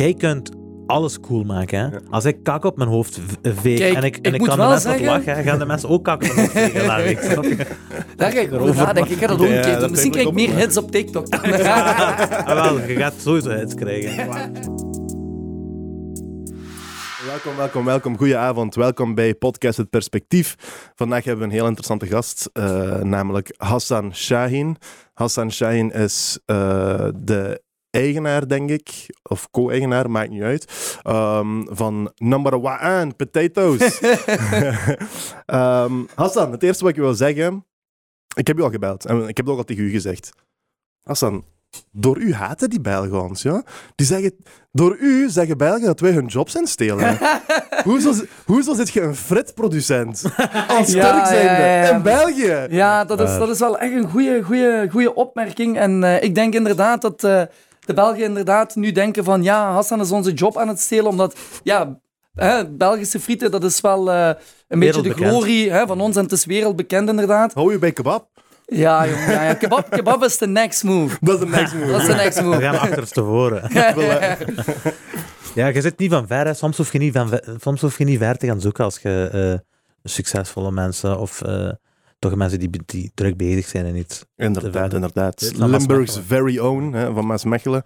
jij kunt alles cool maken. Hè? Als ik kak op mijn hoofd v- veeg Kijk, en ik, en ik ik kan de mensen wat zeggen- lachen, gaan de mensen ook kak op mijn hoofd vegen? Daar ga ik over Erover nadenken. Ik ga dat ook Ja, een keer dat doen. Misschien krijg ik denk ik meer hits op TikTok. Ah, wel, je gaat sowieso hits krijgen. Welkom, welkom, welkom. Goedenavond. Welkom bij Podcast Het Perspectief. Vandaag hebben we een heel interessante gast, eh, namelijk Hassan Shahin. Hassan Shahin is eh, de eigenaar, denk ik, of co-eigenaar, maakt niet uit, ehm, van Number One Potatoes. Ehm, Hassan, het eerste wat ik wil zeggen, ik heb je al gebeld en ik heb het ook al tegen u gezegd. Hassan, door u haten die Belgen ons, ja? Die zeggen, door u zeggen Belgen dat wij hun jobs zijn stelen. hoezo, hoezo zit je een fritproducent als Ja, Turk zijnde ja, ja, ja. in België? Ja, dat is, dat is wel echt een goede, goede, goede opmerking. En eh, ik denk inderdaad dat eh, de Belgen inderdaad nu denken van ja, Hassan is onze job aan het stelen, omdat ja, hè, Belgische frieten, dat is wel eh, een beetje de glorie hè, van ons en het is wereldbekend inderdaad. Hou je bij kebab? Ja, jongen, ja, ja. Kebab, kebab is de next move. Dat is de next move. Dat is de next We move. gaan achterstevoren. Ja, je zit niet van ver. Hè. Soms, hoef je niet van ver, soms hoef je niet ver te gaan zoeken als je eh, succesvolle mensen of eh, toch mensen die, die druk bezig zijn en niet. Inderdaad, inderdaad. Limburg's very own, hè, van Maasmechelen.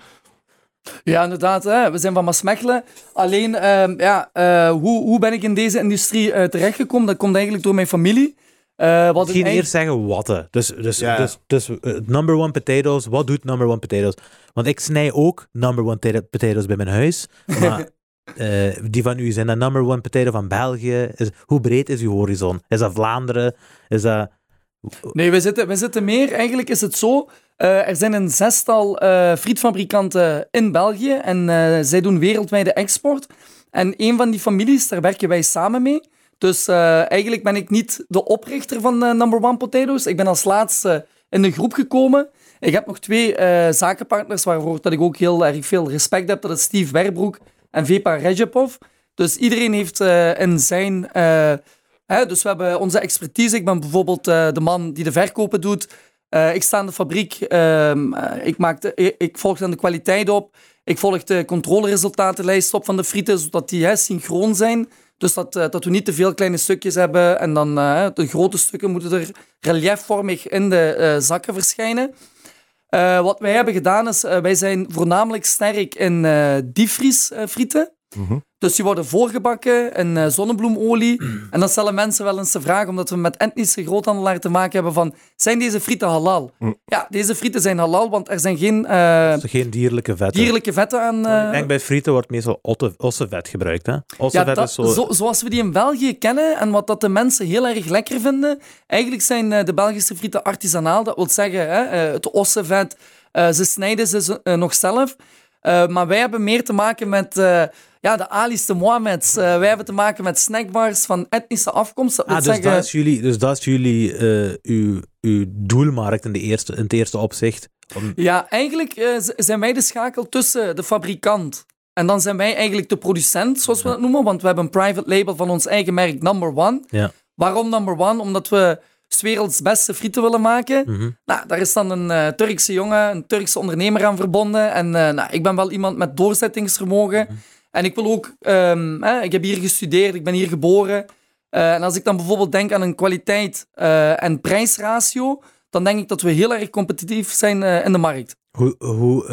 Ja, inderdaad. Hè. We zijn van Maasmechelen. Alleen, ehm, ja, eh, hoe, hoe ben ik in deze industrie eh, terechtgekomen? Dat komt eigenlijk door mijn familie. Eh wat Misschien eerst zeggen wat. hè. Dus, dus, Ja. dus, dus number one potatoes. Wat doet number one potatoes? Want ik snij ook number one pota- potatoes bij mijn huis. Maar eh, die van u zijn de number one potato van België. Is, hoe breed is uw horizon? Is dat Vlaanderen? Is dat... Nee, we zitten, we zitten meer. Eigenlijk is het zo. eh, er zijn een zestal eh, frietfabrikanten in België en zij doen wereldwijde export. En een van die families, daar werken wij samen mee. Dus eigenlijk ben ik niet de oprichter van Number One Potatoes. Ik ben als laatste in de groep gekomen. Ik heb nog twee zakenpartners waarvoor dat ik ook heel erg veel respect heb. Dat is Steve Werbroek en Vepa Rejepov. Dus iedereen heeft eh, in zijn... eh, Hè, dus we hebben onze expertise. Ik ben bijvoorbeeld eh, de man die de verkopen doet. Ik sta in de fabriek. ehm, eh, ik, maak de, ik, volg dan de kwaliteit op. Ik volg de controleresultatenlijst op van de frieten, zodat die hè, synchroon zijn. Dus dat, dat we niet te veel kleine stukjes hebben. En dan de grote stukken moeten er reliefvormig in de zakken verschijnen. Eh, wat wij hebben gedaan is, eh, wij zijn voornamelijk sterk in eh diepvriesfrieten. Mhm. Dus die worden voorgebakken in eh, zonnebloemolie. En dan stellen mensen wel eens de vraag, omdat we met etnische groothandelaar te maken hebben, van, zijn deze frieten halal? Mm. Ja, deze frieten zijn halal, want er zijn geen eh, geen dierlijke vetten. dierlijke vetten aan... Ik denk bij frieten wordt meestal otte, ossevet gebruikt. Hè? ja, Ossevet dat, is zo... zo, zoals we die in België kennen en wat dat de mensen heel erg lekker vinden. Eigenlijk zijn de Belgische frieten artisanaal. Dat wil zeggen, hè, het ossenvet, eh, ze snijden ze nog zelf. Eh, maar wij hebben meer te maken met eh, ja, de Ali's, de Mohammeds. Eh, wij hebben te maken met snackbars van etnische afkomst. Dat Ah, dus zeggen, dat is jullie, dus dat is jullie uw, uw doelmarkt in, de eerste, in het eerste opzicht. Om- Ja, eigenlijk zijn wij de schakel tussen de fabrikant en dan zijn wij eigenlijk de producent, zoals we dat noemen. Want we hebben een private label van ons eigen merk Number One. ja. Waarom number one? Omdat we 's werelds beste frieten willen maken. Mhm. Nou, daar is dan een eh, Turkse jongen, een Turkse ondernemer aan verbonden. En eh, nou, ik ben wel iemand met doorzettingsvermogen. En ik wil ook... ehm, hè, ik heb hier gestudeerd, ik ben hier geboren. Eh, en als ik dan bijvoorbeeld denk aan een kwaliteit en prijsratio, dan denk ik dat we heel erg competitief zijn in de markt. Hoe, hoe,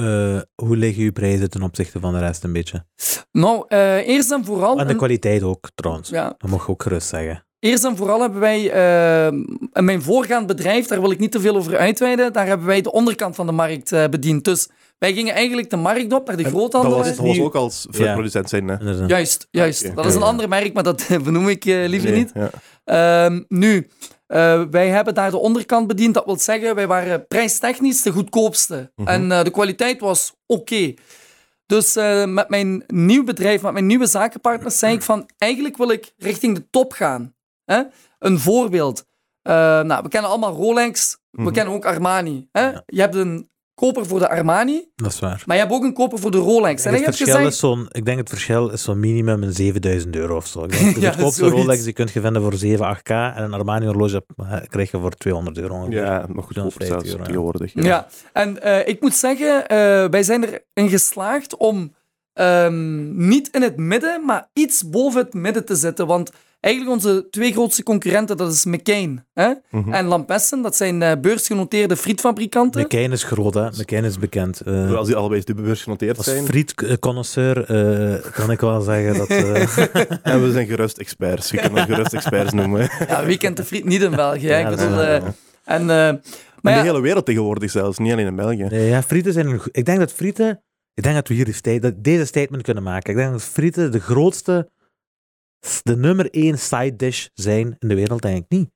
hoe liggen uw prijzen ten opzichte van de rest een beetje? Nou, eerst en vooral... En de kwaliteit ook, trouwens. ja, Dat mag je ook gerust zeggen. Eerst en vooral hebben wij in mijn voorgaand bedrijf, daar wil ik niet te veel over uitweiden, daar hebben wij de onderkant van de markt eh, bediend. Dus wij gingen eigenlijk de markt op naar de Dat groothandel. was, dat was ook als fritproducent zijn, hè? Juist, juist. Dat is een ander merk, maar dat benoem ik eh, liever Nee, niet. Ja. Ehm, nu, eh, wij hebben daar de onderkant bediend. Dat wil zeggen, wij waren prijstechnisch de goedkoopste. Mhm. En eh, de kwaliteit was oké. Dus eh, met mijn nieuw bedrijf, met mijn nieuwe zakenpartners, zei ik van, eigenlijk wil ik richting de top gaan. Hè? Een voorbeeld. Eh, nou, we kennen allemaal Rolex, we Mhm. kennen ook Armani. Hè? Ja. Je hebt een koper voor de Armani, Dat is waar. maar je hebt ook een koper voor de Rolex. En het ik heb verschil gezegd... is zo'n, ik denk het verschil is zo'n minimum een 7000 euro of zo. Ik denk, de Ja, goedkoopste. Rolex die kun je vinden voor 7, 8k en een Armani horloge krijg je voor 200 euro. ongeveer. Ja, nog goedkoper 250 zelfs euro, ja. tegenwoordig. Ja, en eh, ik moet zeggen, eh, wij zijn erin geslaagd om ehm, niet in het midden, maar iets boven het midden te zitten. Want eigenlijk onze twee grootste concurrenten, dat is McCain hè? Mhm. en Lampessen. Dat zijn eh, beursgenoteerde frietfabrikanten. McCain is groot, hè. McCain is bekend. Eh, Als die allebei de beurs genoteerd als zijn. frietconnoisseur eh, kan ik wel zeggen dat... eh, En we zijn gerust experts. Je kunt ons gerust experts noemen. Ja, wie kent de friet niet in België? Ja, ik bedoel, eh, en, eh, In maar de ja, hele wereld tegenwoordig zelfs, niet alleen in België. nee, ja, frieten zijn... Ik denk dat frieten... Ik denk dat we hier die sta- dat deze statement kunnen maken. Ik denk dat frieten de grootste... De nummer één side dish zijn in de wereld, denk ik niet.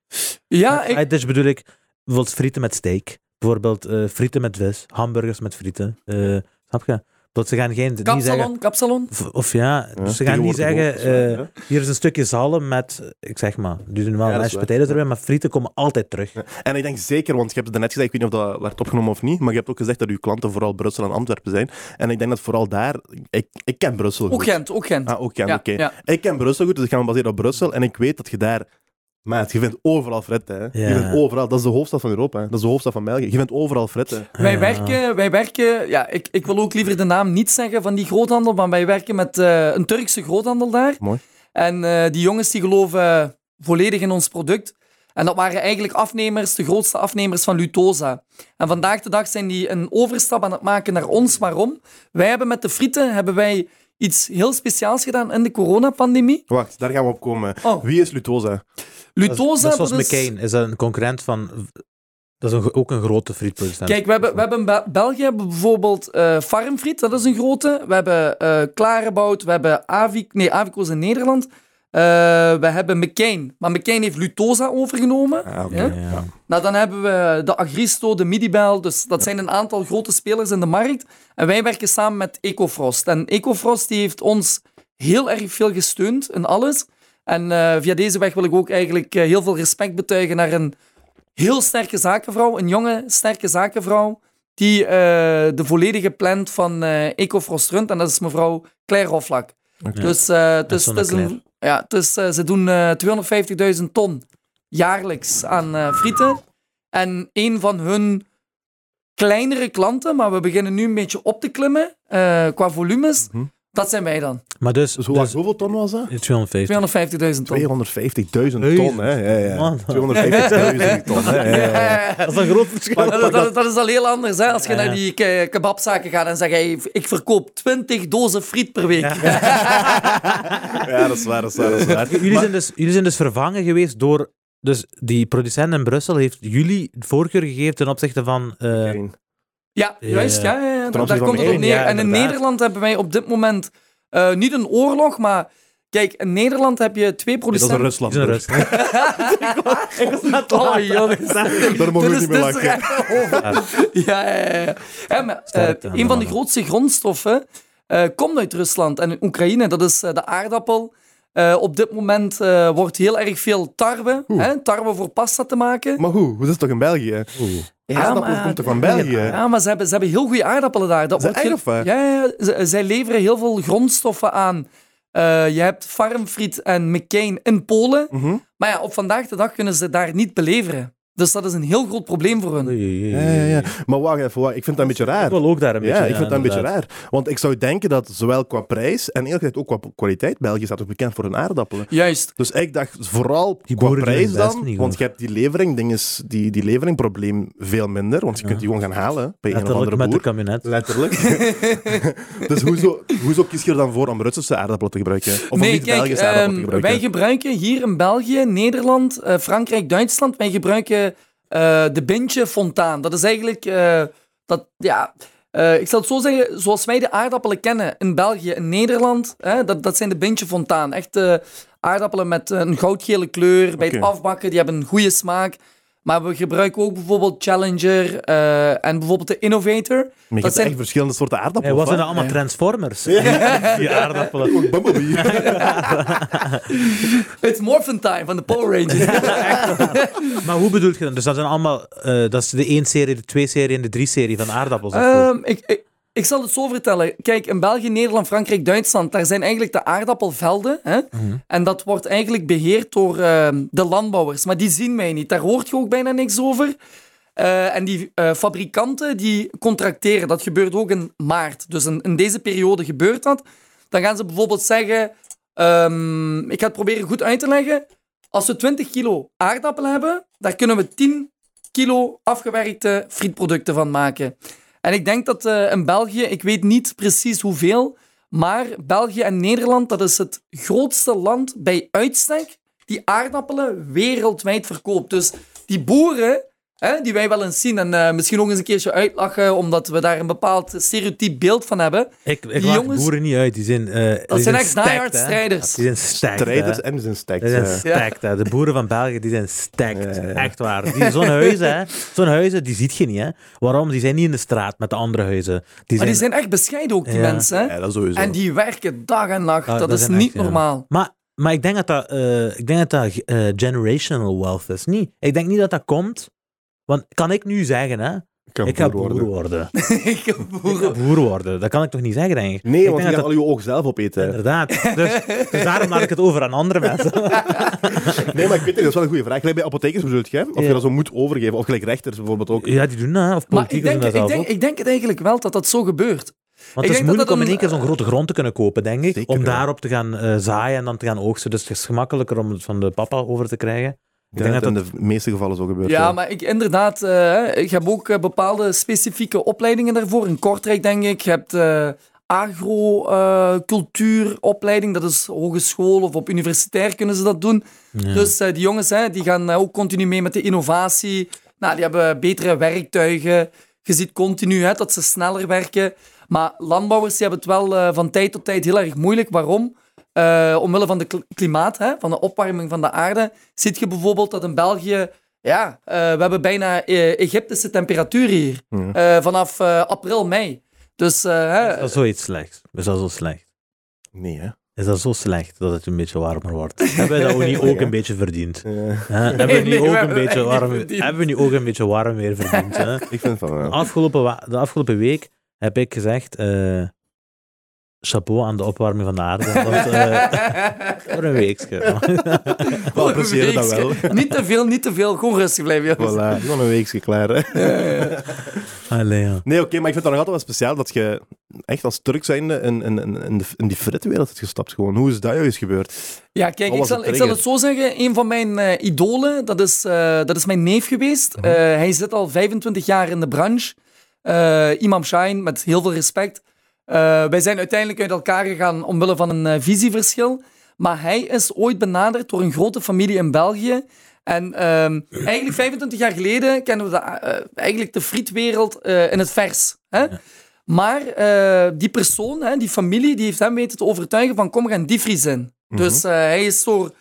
ja, ik, Side dish bedoel ik bijvoorbeeld frieten met steak. Bijvoorbeeld eh, frieten met vis. Hamburgers met frieten. Eh, snap je? Dat ze gaan geen, niet zeggen... kapsalon, kapsalon. Of, of ja, Ja, dus ze gaan niet zeggen... eh, hier is een stukje zalm met... Ik zeg maar, die doen wel Ja, mashed waar. potatoes erbij, maar frieten komen altijd terug. Ja. En ik denk zeker, want je hebt het net gezegd, ik weet niet of dat werd opgenomen of niet, maar je hebt ook gezegd dat uw klanten vooral Brussel en Antwerpen zijn. En ik denk dat vooral daar... Ik, ik ken Brussel Ook goed. Gent, ook Gent. Ah, ook Gent, ja, oké. ja. Ik ken Brussel goed, dus ik ga me baseren op Brussel. En ik weet dat je daar... Maat, je vindt overal fretten. Hè. Ja. Je vindt overal... Dat is de hoofdstad van Europa. Hè. Dat is de hoofdstad van België. Je vindt overal fretten. Wij werken, wij werken ja, ik, ik wil ook liever de naam niet zeggen van die groothandel, maar wij werken met eh, een Turkse groothandel daar. Mooi. En eh, die jongens die geloven volledig in ons product. En dat waren eigenlijk afnemers, de grootste afnemers van Lutosa. En vandaag de dag zijn die een overstap aan het maken naar ons. Waarom? Wij hebben met de frieten hebben wij iets heel speciaals gedaan in de coronapandemie. Wacht, daar gaan we op komen. Oh. Wie is Lutosa? Lutosa, dat is zoals dat is- McCain, is dat een concurrent van... Dat is een, ook een grote frietproducent. Kijk, we hebben, we hebben in Be- België hebben bijvoorbeeld eh Farmfriet, dat is een grote. We hebben eh Klarebout, we hebben Avic, nee, Avico is in Nederland. Eh, we hebben McCain, maar McCain heeft Lutosa overgenomen. Ah. Ja? Ja. Nou, dan hebben we de Agristo, de Midibel, dus dat zijn een aantal grote spelers in de markt. En wij werken samen met Ecofrost. En Ecofrost die heeft ons heel erg veel gesteund in alles. En eh, via deze weg wil ik ook eigenlijk eh, heel veel respect betuigen naar een heel sterke zakenvrouw, een jonge, sterke zakenvrouw, die eh, de volledige plant van eh, Ecofrost runt. En dat is mevrouw Claire Hoflak. Oké. Dus, eh, het is, het is een, ja, eh, ze doen eh 250.000 ton jaarlijks aan eh, frieten. En een van hun kleinere klanten, maar we beginnen nu een beetje op te klimmen eh, qua volumes, Mhm. Dat zijn wij dan. Maar dus... Dus hoe- dus hoeveel ton was dat? 250. 250.000 ton. 250.000 Heus. ton, hè? Ja, ja. Man. 250.000 ton, hè? Ja, ja, ja. Dat is een groot verschil. Dat, dat, dat is al heel anders hè? als je Ja, ja. naar die ke- kebabzaken gaat en zegt: hey, ik verkoop 20 dozen friet per week. Ja, dat is waar, dat is waar, dat is waar. Jullie, Maar- zijn dus, jullie zijn dus vervangen geweest door... Dus die producent in Brussel heeft jullie voorkeur gegeven ten opzichte van... eh. Ja, Ja, juist. ja. Ja, Daar, komt het op neer. ja, en in. Nederland hebben wij op dit moment eh, niet een oorlog, maar kijk, in Nederland heb je twee Dat is producenten. een Rusland. die zijn hoor. rust. ik was net Oh, jongens. Daar mogen we niet is- meer is lachen. Ja, ja, ja. ja. Ja, maar, eh, een van de grootste grondstoffen eh, komt uit Rusland en Oekraïne. Dat is eh, de aardappel. Eh, op dit moment eh, wordt heel erg veel tarwe, hè, tarwe voor pasta te maken. Maar hoe? Hoe is het toch in België? Ja, Aardappels maar- komt toch van België? Ja, maar ze hebben, ze hebben heel goede aardappelen daar. Dat Is dat wordt echt waar? Ja, ja, ja. Ze- zij leveren heel veel grondstoffen aan. Eh, je hebt Farmfriet en McCain in Polen. Mhm. Maar ja, op vandaag de dag kunnen ze daar niet beleveren. Dus dat is een heel groot probleem voor hun. Ja, ja, ja. Maar wacht even, wacht. ik vind dat een beetje raar. Ik wil ook daar een beetje... Ja, ik vind dat een beetje raar. Want ik zou denken dat zowel qua prijs en eerlijk gezegd ook qua kwaliteit, België staat ook bekend voor hun aardappelen. Juist. Dus ik dacht vooral Die qua prijs dan, niet want je hebt die levering, ding is, die, die leveringprobleem veel minder, want je kunt die gewoon gaan halen bij een of Letterlijk andere met de boer. kabinet. Letterlijk. dus hoezo, hoezo kies je er dan voor om Russische aardappelen te gebruiken? Of om nee, niet kijk, Belgische aardappelen te ehm, gebruiken? wij gebruiken hier in België, Nederland, eh, Frankrijk, Duitsland, wij gebruiken eh, de Bintje Fontaan. Dat is eigenlijk, eh, dat, ja, eh, ik zal het zo zeggen, zoals wij de aardappelen kennen in België, in Nederland, hè, dat, dat zijn de Bintje Fontaan. Echt aardappelen met een goudgele kleur, bij het afbakken, die hebben een goede smaak. Maar we gebruiken ook bijvoorbeeld Challenger eh, en bijvoorbeeld de Innovator. Maar je dat hebt zijn- echt verschillende soorten Hey, aardappelen. wat zijn dat allemaal Transformers? Die aardappelen. Bumblebee. It's Morphin Time van de Power Rangers. Maar hoe bedoelt je dat? Dus dat zijn allemaal... eh, dat is de 1-serie, de 2-serie en de 3-serie van aardappels. Ehm, ik, ik, ik zal het zo vertellen. Kijk, in België, Nederland, Frankrijk, Duitsland, daar zijn eigenlijk de aardappelvelden. Hè? Mhm. En dat wordt eigenlijk beheerd door ehm, de landbouwers. Maar die zien mij niet. Daar hoort je ook bijna niks over. Eh, en die eh, fabrikanten die contracteren, dat gebeurt ook in maart. Dus in, in deze periode gebeurt dat. Dan gaan ze bijvoorbeeld zeggen, ehm, ik ga het proberen goed uit te leggen. Als we 20 kilo aardappelen hebben, daar kunnen we 10 kilo afgewerkte frietproducten van maken. En ik denk dat eh, in België, ik weet niet precies hoeveel, maar België en Nederland, dat is het grootste land bij uitstek die aardappelen wereldwijd verkoopt. Dus die boeren, hè, die wij wel eens zien en eh, misschien ook eens een keertje uitlachen, omdat we daar een bepaald stereotyp beeld van hebben. Ik, ik Die jongens- boeren niet uit. Die zijn, eh, die zijn echt stacked, diehard strijders. Die zijn stacked, Strijders hè. en zijn stacks. Die zijn ja. stacked, hè. De boeren van België, die zijn stacked. Ja, ja, ja. Echt waar. Die- Zo'n huizen, hè. Zo'n huizen, die ziet je niet, hè. Waarom? Die zijn niet in de straat met de andere huizen. Die Maar die zijn echt bescheiden ook, die Ja. mensen. Hè? Ja, dat sowieso. En die werken dag en nacht. Ah, dat, dat is zijn niet echt, ja. normaal. Maar, maar ik denk dat dat, eh, ik denk dat, dat eh, generational wealth is. Niet. Ik denk niet dat dat komt. Want kan ik nu zeggen, hè? kan ik ga boer boer worden. Ik heb Ik ga boeren- boer worden. Dat kan ik toch niet zeggen, denk ik? Nee, ik want je denk gaat dat al je oog zelf opeten. hè. Inderdaad. Dus, dus daarom laat ik het over aan andere mensen. Nee, maar ik weet het, dat is wel een goede vraag. Gelijk bij apothekers bedoelt je, of Ja. je dat zo moet overgeven. Of gelijk rechters bijvoorbeeld ook. Ja, die doen dat. hè. Of Maar ik politiekers denk, doen dat ik, zelf denk, ik denk het eigenlijk wel dat dat zo gebeurt. Want ik het is denk dat moeilijk dat om in één keer zo'n grote grond te kunnen kopen, denk ik. Zeker, om ja. daarop te gaan eh, zaaien en dan te gaan oogsten. Dus het is gemakkelijker om het van de papa over te krijgen. Ik denk dat dat het in de meeste gevallen zo gebeurt. Ja, maar ik, inderdaad, eh, ik heb ook eh, bepaalde specifieke opleidingen daarvoor. In Kortrijk, denk ik. Je hebt eh agro-cultuuropleiding. dat is hogeschool of op universitair kunnen ze dat doen. Ja. Dus die jongens hè, die gaan ook continu mee met de innovatie. Nou, die hebben betere werktuigen. Je ziet continu hè, dat ze sneller werken. Maar landbouwers die hebben het wel eh, van tijd tot tijd heel erg moeilijk. Waarom? Eh, omwille van het klimaat, hè, van de opwarming van de aarde, ziet je bijvoorbeeld dat in België, ja, eh, we hebben bijna eh, Egyptische temperatuur hier. Ja. Eh, vanaf april, mei. Dus eh, hè, Is dat zoiets slechts? Is dat zo slecht? Nee, hè? Is dat zo slecht dat het een beetje warmer wordt? Hebben we dat ook niet ook een beetje verdiend? Ja. Hebben we niet ook een beetje warm, hebben we niet ook een beetje warm weer verdiend? Hè? Ik vind van wel. Afgelopen de afgelopen week heb ik gezegd, eh, chapeau aan de opwarming van de aarde. Want, eh, voor een weekje. We appreciëren dat wel. niet te veel, niet te veel. Gewoon rustig blijven, jongens. Voilà, nog een weekje klaar. Hè? Allee, ja. Nee, oké, maar ik vind het dan nog altijd wel speciaal dat je echt als Turk zijnde in, in, in, in, de, in die fritwereld hebt gestapt. Gewoon. Hoe is dat juist gebeurd? Ja, kijk, ik zal, ik zal het zo zeggen. Een van mijn eh, idolen, dat is, eh, dat is mijn neef geweest. Mhm. Eh, hij zit al 25 jaar in de branche. Eh, Imam Shine, met heel veel respect. Eh, wij zijn uiteindelijk uit elkaar gegaan omwille van een eh, visieverschil. Maar hij is ooit benaderd door een grote familie in België. En ehm, eigenlijk 25 jaar geleden kennen we de, eh, eigenlijk de frietwereld eh, in het vers. Hè? Maar eh, die persoon, hè, die familie, die heeft hem weten te overtuigen van kom, we gaan diepvriezen. Dus eh, hij is door...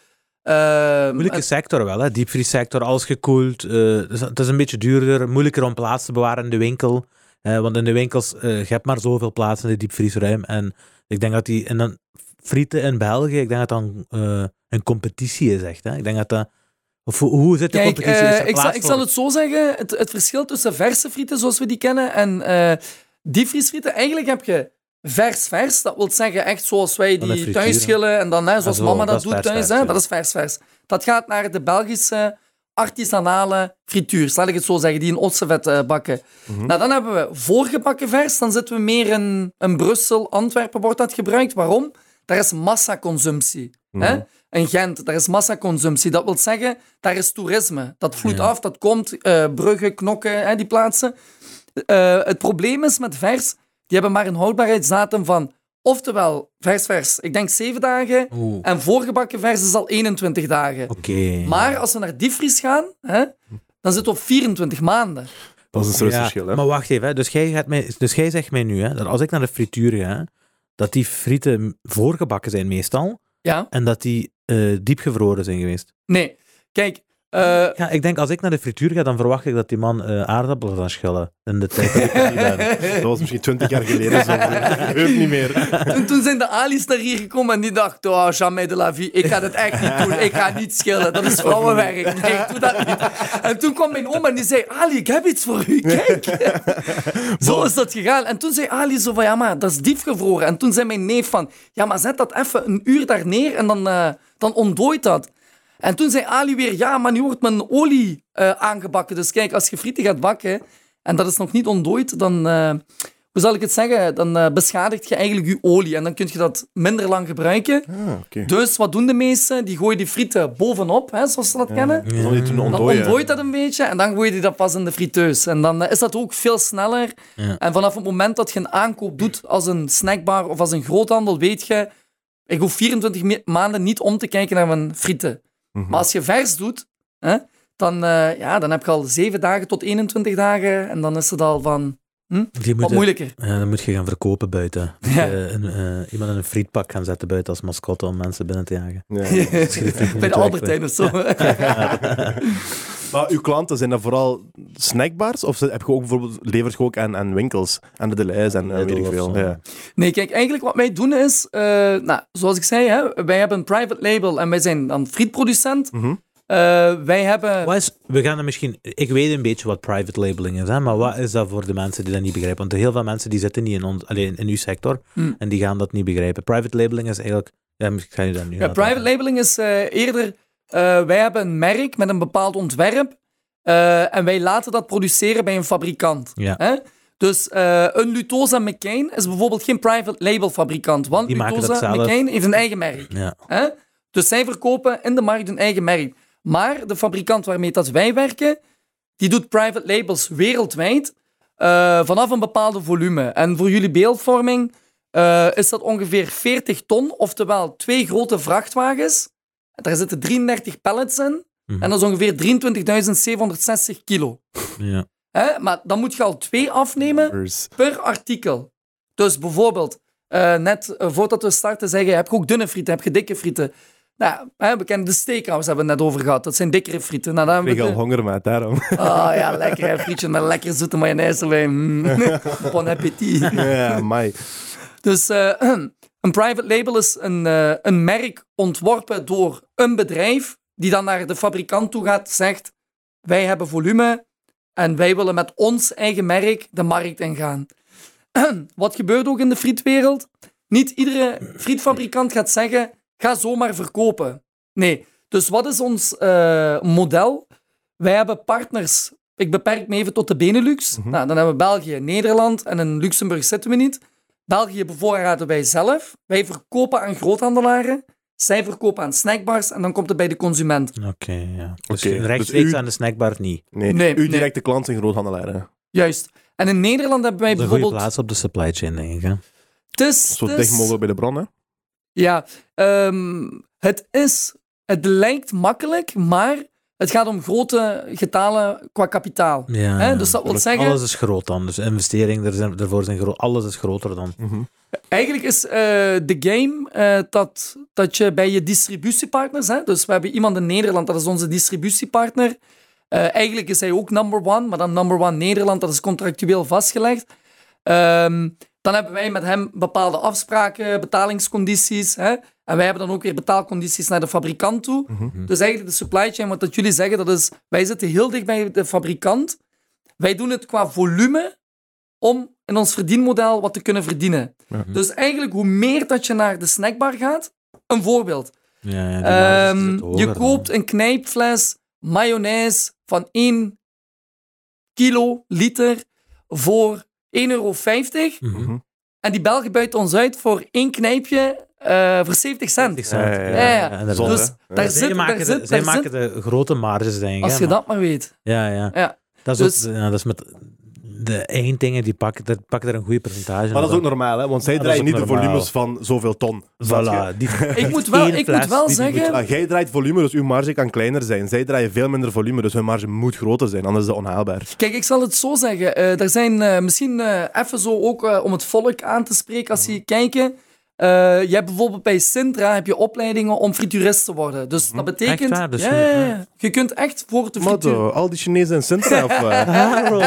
eh, Moeilijke sector wel, hè? diepvriessector, alles gekoeld. eh, dus het is een beetje duurder, moeilijker om plaats te bewaren in de winkel. Eh, want in de winkels, eh je hebt maar zoveel plaats in de diepvriesruim. En ik denk dat die, en dan frieten in België, ik denk dat dat een, eh, een competitie is echt. Hè? Ik denk dat dat, of hoe, zit de Kijk, competitie? Is ik, zal, ik zal het zo zeggen. Het, het verschil tussen verse frieten, zoals we die kennen, en diepvriesfrieten. Eigenlijk heb je vers-vers. Dat wil zeggen echt zoals wij die thuis schillen. En dan, hè, zoals zo, mama dat doet thuis. Hè, ja. dat is vers-vers. Dat gaat naar de Belgische artisanale frituur, laat ik het zo zeggen, die in ossenvet eh, bakken. Mhm. Nou, dan hebben we voorgebakken vers. Dan zitten we meer in, in Brussel, Antwerpen wordt dat gebruikt. Waarom? Daar is massaconsumptie. hè? In Gent, daar is massaconsumptie. Dat wil zeggen, daar is toerisme. Dat vloeit Ja. af, dat komt. eh bruggen, knokken, hè, die plaatsen. Eh, het probleem is met vers, die hebben maar een houdbaarheidsdatum van oftewel vers-vers, ik denk 7 dagen. Oeh, En voorgebakken vers is al 21 dagen. Oké. Maar als we naar diepvries gaan, hè, dan zitten we op 24 maanden. Dat is een soort Ja, verschil. Hè? Maar wacht even, hè. Dus, jij gaat mij, dus jij zegt mij nu hè, dat als ik naar de frituur ga, dat die frieten voorgebakken zijn meestal Ja? en dat die eh diepgevroren zijn geweest. Nee. Kijk, eh, Ja, ik denk als ik naar de frituur ga, dan verwacht ik dat die man eh aardappelen gaat schillen. In de tijd dat ik er niet ben. Dat was misschien twintig jaar geleden. Zo. Gebeurt niet meer. toen, toen zijn de Ali's naar hier gekomen en die dachten, oh, jamais de la vie, ik ga dat echt niet doen. Ik ga niet schillen, dat is vrouwenwerk. Nee, ik doe dat niet. En toen kwam mijn oma en die zei, Ali, ik heb iets voor u, kijk. zo is dat gegaan. En toen zei Ali zo van, ja, maar dat is diepgevroren. En toen zei mijn neef van, ja, maar zet dat even een uur daar neer en dan, eh, dan ontdooit dat. En toen zei Ali weer, ja, maar nu wordt mijn olie eh, aangebakken. Dus kijk, als je frieten gaat bakken, en dat is nog niet ontdooid, dan, eh, hoe zal ik het zeggen, dan eh, beschadigt je eigenlijk je olie. En dan kun je dat minder lang gebruiken. Ah, oké. Dus wat doen de meesten? Die gooien die frieten bovenop, hè, zoals ze dat kennen. Dan ontdooit dat een beetje en dan gooi je die dat pas in de friteus. En dan is dat ook veel sneller. Ja. En vanaf het moment dat je een aankoop doet als een snackbar of als een groothandel, weet je, ik hoef 24 me- maanden niet om te kijken naar mijn frieten. Mhm. Maar als je vers doet, hè, dan, eh, ja, dan heb je al 7 dagen tot 21 dagen en dan is het al van Die wat moeilijker. Ja, dan moet je gaan verkopen buiten. Ja. je een, eh, iemand in een frietpak gaan zetten buiten als mascotte om mensen binnen te jagen. Ja. Bij de Albertijn of zo. Maar uw klanten, zijn dat vooral snackbars? Of heb je ook bijvoorbeeld, levert je ook aan, aan winkels? Aan de Delijs en eh, weet ik veel. Nee, kijk, eigenlijk wat wij doen is, eh, nou, zoals ik zei, hè, wij hebben een private label en wij zijn dan frietproducent. Mhm. Eh, wij hebben... Wat is, we gaan er misschien, ik weet een beetje wat private labeling is, hè, maar wat is dat voor de mensen die dat niet begrijpen? Want heel veel mensen die zitten niet in, ons, alleen in uw sector Hmm. en die gaan dat niet begrijpen. Private labeling is eigenlijk, ja, ik ga je dat nu Ja, private labeling is eh, eerder, eh, wij hebben een merk met een bepaald ontwerp en wij laten dat produceren bij een fabrikant. Ja. Hè? Dus een Lutosa McCain is bijvoorbeeld geen private label fabrikant, want Die Lutosa. McCain heeft een eigen merk. Ja, Hè? Dus zij verkopen in de markt hun eigen merk. Maar de fabrikant waarmee dat wij werken, die doet private labels wereldwijd eh, vanaf een bepaalde volume. En voor jullie beeldvorming eh, is dat ongeveer 40 ton, oftewel twee grote vrachtwagens. Daar zitten 33 pallets in. Mhm. En dat is ongeveer 23.760 kilo. ja. Hè? Maar dan moet je al twee afnemen per artikel. Dus bijvoorbeeld, eh, net voordat we starten zeggen, heb je ook dunne frieten, heb je dikke frieten? Nou, hè, we kennen de steakhouse, hebben we het net over gehad. Dat zijn dikkere frieten. Nou, dan Ik al honger, maat, daarom. Ah ja, lekker hè, frietje met lekker zoete mayonaise erbij. Mm. bon appétit. ja, mai. Dus eh, een private label is een, eh, een merk ontworpen door een bedrijf die dan naar de fabrikant toe gaat zegt wij hebben volume en wij willen met ons eigen merk de markt ingaan. Wat gebeurt ook in de frietwereld? Niet iedere frietfabrikant gaat zeggen ga zomaar verkopen. Nee. Dus wat is ons eh, model? Wij hebben partners. Ik beperk me even tot de Benelux. Mhm. nou, dan hebben we België, Nederland en in Luxemburg zitten we niet. België bevoorraden wij zelf. Wij verkopen aan groothandelaren. Zij verkopen aan snackbars en dan komt het bij de consument. Oké, ja. Dus rechtstreeks dus u- aan de snackbar niet. Nee, Nee, uw nee. directe klant zijn groothandelaren. Juist. En in Nederland hebben wij Dat is een goede bijvoorbeeld... plaats op de supply chain, denk ik. Hè? Het is, Zo het dicht mogelijk bij de bron, hè? Ja, ehm, het is... Het lijkt makkelijk, maar het gaat om grote getalen qua kapitaal. Ja, Hè? Dus dat wil zeggen... Alles is groot dan. Dus investeringen er zijn, ervoor zijn groot. Alles is groter dan. Mhm. Eigenlijk is eh, de game eh, dat, dat je bij je distributiepartners, hè, dus we hebben iemand in Nederland, dat is onze distributiepartner. Eh, eigenlijk is hij ook number one, maar dan number one Nederland, dat is contractueel vastgelegd. Ehm, dan hebben wij met hem bepaalde afspraken, betalingscondities. Hè, en wij hebben dan ook weer betaalcondities naar de fabrikant toe. Dus eigenlijk de supply chain, wat dat jullie zeggen, dat is, wij zitten heel dicht bij de fabrikant. Wij doen het qua volume om in ons verdienmodel wat te kunnen verdienen. Dus eigenlijk, hoe meer dat je naar de snackbar gaat, een voorbeeld. Ja, ja, Ehm, je koopt een knijpfles mayonaise van 1 kilo liter voor 1,50 euro. Mhm. En die Belgen buiten ons uit voor één knijpje eh, voor 70 cent. 70 cent. Ja, ja, ja. Ja. Zonde, Dus hè? daar Ja. zit, zij daar maken, de, zit, zij daar maken zit- de grote marges, denk ik. als hè, je maar- dat maar weet. Ja, ja. Ja. Dat is, Dus- ook, ja, dat is met de één dingen die pakken, dat pakken er een goede percentage Maar dat is ook normaal, hè? Want zij draaien niet de volumes van zoveel ton. Voilà. Die, Ik moet wel, ik moet wel die- die moet- zeggen... Ah, jij draait volume, dus uw marge kan kleiner zijn. Zij draaien veel minder volume, dus hun marge moet groter zijn. Anders is dat onhaalbaar. Kijk, ik zal het zo zeggen. Eh, er zijn eh, misschien eh, even zo ook om het volk aan te spreken als die kijken. Eh, je hebt bijvoorbeeld bij Sintra heb je opleidingen om frituurist te worden. Dus dat betekent... Echt waar? Dus ja, je- ja, ja. je kunt echt voor de frituur... Matto, al die Chinezen in Sintra, of wat? Waarom?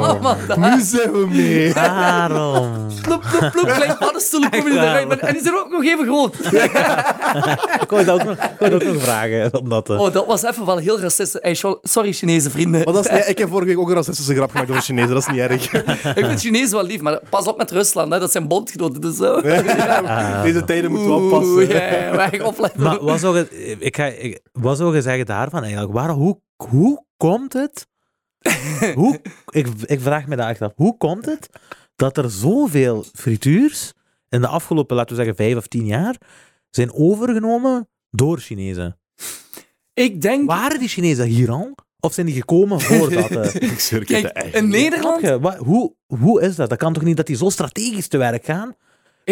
Allemaal daar. Nu zijn we mee. Waarom? Ploep, ploep, ploep, klein paddenstoelen komen die Echt eruit. waar? Maar- En die zijn ook nog even groot. Ik wou dat ook ook nog vragen. Omdat, eh, Oh, dat was even wel heel racistisch. Hey, sorry, Chinese vrienden. Maar dat is, ik heb vorige week ook een racistische grap gemaakt over Chinezen, dat is niet erg. Ik vind Chinezen wel lief, maar pas op met Rusland. Hè. Dat zijn bondgenoten. Dus, Deze tijden moeten we Oeh, oppassen. ja, ja, maar echt opletten. Maar wat zou je, ik ga, ik, wat zou je zeggen daarvan eigenlijk? Waar, hoe, hoe komt het? hoe, ik, ik vraag me dat echt af. Hoe komt het dat er zoveel frituurs in de afgelopen, laten we zeggen, vijf of tien jaar zijn overgenomen door Chinezen? Ik denk... Waren die Chinezen hier al? Of zijn die gekomen voordat? eh, Ik ik weet het Kijk, in. Nederland... hoe, hoe is dat? Dat kan toch niet dat die zo strategisch te werk gaan?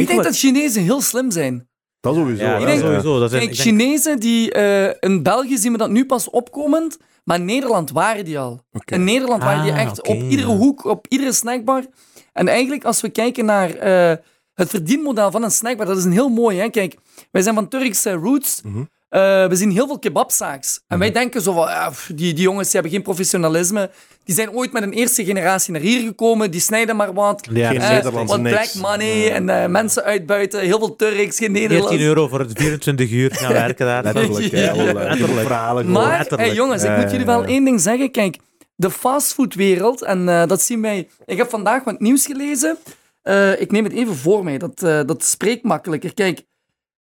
Ik je denk wat- dat Chinezen heel slim zijn. Dat sowieso. Ja, dat denk- sowieso. Dat zijn, Kijk, ik denk- Chinezen die... eh, in België zien we dat nu pas opkomend, maar in Nederland waren die al. In Nederland waren die Ah, echt op iedere ja. hoek, op iedere snackbar. En eigenlijk, als we kijken naar eh, het verdienmodel van een snackbar, dat is een heel mooi. Hè? Kijk, wij zijn van Turkse roots. Mhm. Eh, we zien heel veel kebabzaaks. En Mhm. wij denken zo van, ja, die, die jongens die hebben geen professionalisme. Die zijn ooit met een eerste generatie naar hier gekomen. Die snijden maar wat. Ja, Geen Eh, Nederlands, wat niks. black money en eh, mensen uitbuiten. Heel veel Turks, geen 14 Nederlands. euro voor het 24 uur gaan werken daar. Letterlijk. Ja. Letterlijk. verhalen. Maar, hey, jongens, ik moet jullie wel één ding zeggen. Kijk, de fastfoodwereld, en eh, dat zien wij... Ik heb vandaag wat nieuws gelezen. Eh, ik neem het even voor mij, dat, eh, dat spreekt makkelijker. Kijk,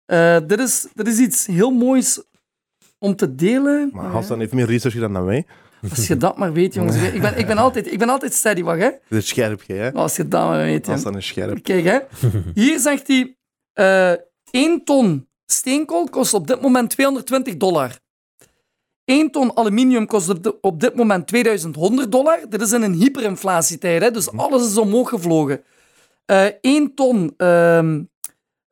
eh, dit, is, dit is iets heel moois om te delen. Maar Hassan heeft meer research gedaan dan wij. Als je dat maar weet, jongens. Ik ben, ik ben, altijd, ik ben altijd steady, wacht, hè. Dat is scherp, hè. Als je dat maar weet, hè. Hassan is scherp. Kijk, hè. Hier zegt hij... eh 1 ton steenkool kost op dit moment 220 dollar. 1 ton aluminium kost op, di- op dit moment 2100 dollar. Dit is in een hyperinflatietijd, hè, dus alles is omhoog gevlogen. Eh 1 ton... ehm,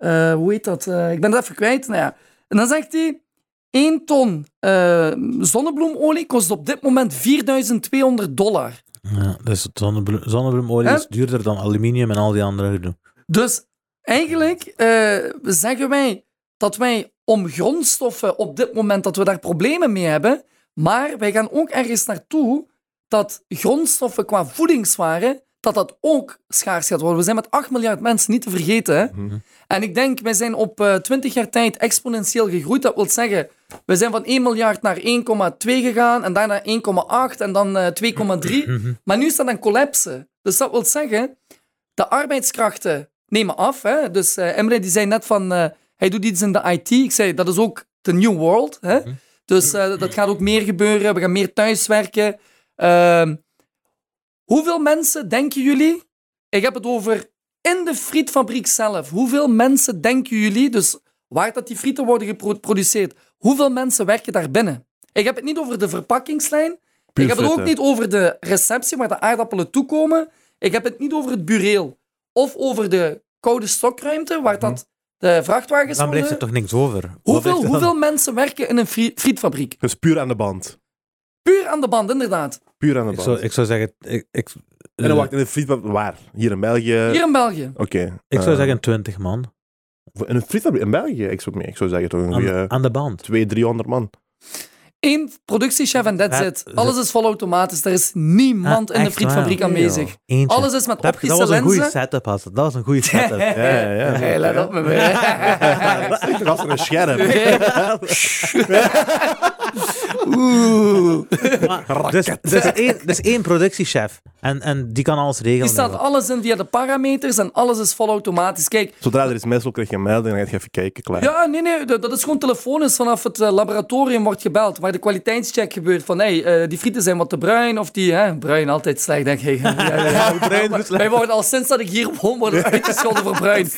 eh, hoe heet dat? Eh, ik ben het even kwijt. Nou ja. En dan zegt hij... 1 ton eh, zonnebloemolie kost op dit moment 4200 dollar. Ja, dus zonnebloem, zonnebloemolie is duurder dan aluminium en al die andere gedoe. Dus eigenlijk zeggen wij dat wij om grondstoffen op dit moment dat we daar problemen mee hebben, maar wij gaan ook ergens naartoe dat grondstoffen qua voedingswaren dat dat ook schaars gaat worden. We zijn met 8 miljard mensen niet te vergeten. Hè? En ik denk, wij zijn op eh 20 jaar tijd exponentieel gegroeid. Dat wil zeggen, we zijn van 1 miljard naar 1,2 gegaan en daarna 1,8 en dan eh 2,3. Maar nu staat een collapse. Dus dat wil zeggen, de arbeidskrachten nemen af. Hè? Dus eh Emre die zei net van, eh, hij doet iets in de IT. Ik zei, dat is ook de new world. Hè? Dus eh, dat gaat ook meer gebeuren. We gaan meer thuiswerken. Hoeveel mensen denken jullie? Ik heb het over in de frietfabriek zelf. Hoeveel mensen denken jullie, dus waar dat die frieten worden geproduceerd, hoeveel mensen werken daar binnen? Ik heb het niet over de verpakkingslijn. Puur ik heb het ook niet over de receptie waar de aardappelen toekomen. Ik heb het niet over het bureel. Of over de koude stokruimte waar dat de vrachtwagens Dan blijft er toch niks over. Hoeveel, hoeveel mensen werken in een fri- frietfabriek? Dus puur aan de band. Puur aan de band, inderdaad. Puur aan de Ik band. zou, ik zou zeggen... Ik, ik, En dan wacht, in de frietfabriek, waar? Hier in België? Hier in België. Oké. ik zou eh, zeggen 20 man. In een frietfabriek in België? Ik zou, ik zou zeggen toch een Aan, goede aan de band. 200, 300 man. Eén productiechef en that's Ja, it. Alles is volautomatisch. Er is niemand Ah, in de frietfabriek waar? aanwezig. Eentje. Alles is met dat, je- dat optische was een goede setup. Dat was een goede setup. Ja, ja, ja. Hey, let op me. Ik was er een scherp. Oeh. Maar, dus, dus, één, dus één productiechef. En, en die kan alles regelen. Die staat alles in via de parameters en alles is volautomatisch. Kijk, Zodra er iets mis wil, krijg je een melding en dan ga je even kijken. Klaar. Ja, nee, nee, dat dat is gewoon telefonisch vanaf het eh, laboratorium wordt gebeld, waar de kwaliteitscheck gebeurt van, hey, eh, die frieten zijn wat te bruin, of die, hè, bruin, altijd slecht, denk ik. Ja, ja, ja. bruin is slecht. Wij worden al sinds dat ik hier woon, worden uitgescholden voor bruin.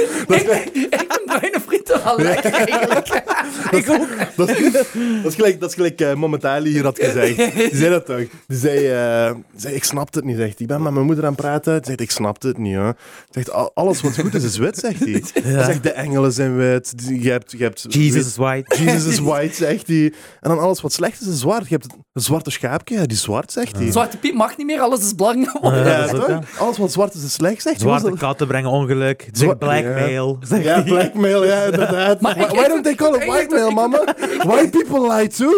ik, ik vind bruine frieten wel lekker, eigenlijk. ik ook. Dat is, dat is gelijk, dat is gelijk eh, Momentali hier had gezegd. Die zei dat toch? Die zei, eh, zei, ik snapte het niet, zegt. Ik ben met mijn moeder aan het praten. Die zegt, ik snapte het niet, hoor. Zegt, "Al- alles wat goed is, is wit, zegt hij. Hij zegt, de engelen zijn wit. Je hebt, je hebt Jesus is white. Jesus is white, zegt hij. En dan alles wat slecht is, is zwart. Je hebt een zwarte schaapje, ja, die is zwart, zegt hij. Zwarte Piet mag niet meer, alles is blank geworden. Ja, Ja, ja. Alles wat zwart is, is slecht, zegt hij. Zwarte katten brengen ongeluk. Zwa- Zeg blackmail. Zeg Ja, blackmail, ja, inderdaad. Maar Why, don't they call it blackmail, ik- mama? White people lie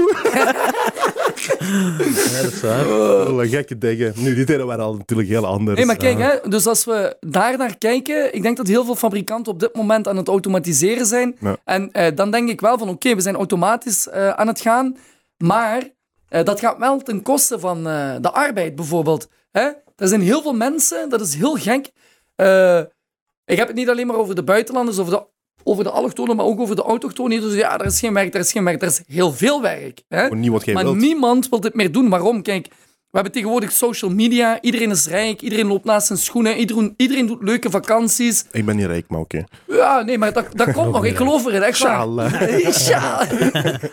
Ja, dat is waar. Oh, gekke dingen. Nu, die tijden waren al natuurlijk heel anders. Hey, maar kijk, hè, dus als we daar naar kijken, ik denk dat heel veel fabrikanten op dit moment aan het automatiseren zijn. Ja. En eh, dan denk ik wel van, oké, we zijn automatisch eh, aan het gaan, maar eh, dat gaat wel ten koste van eh, de arbeid bijvoorbeeld. Hè? Er zijn heel veel mensen, dat is heel gek. Eh, ik heb het niet alleen maar over de buitenlanders, over de, over de allochtonen, maar ook over de autochtonen. Dus ja, er is geen werk, er is geen werk, er is heel veel werk. Hè? Jij Maar wilt. niemand wil dit meer doen. Waarom? Kijk, we hebben tegenwoordig social media. Iedereen is rijk. Iedereen loopt naast zijn schoenen. Iedereen, iedereen doet leuke vakanties. Ik ben niet rijk, maar oké. Ja, nee, maar dat, dat komt nog. Ik geloof erin, echt waar.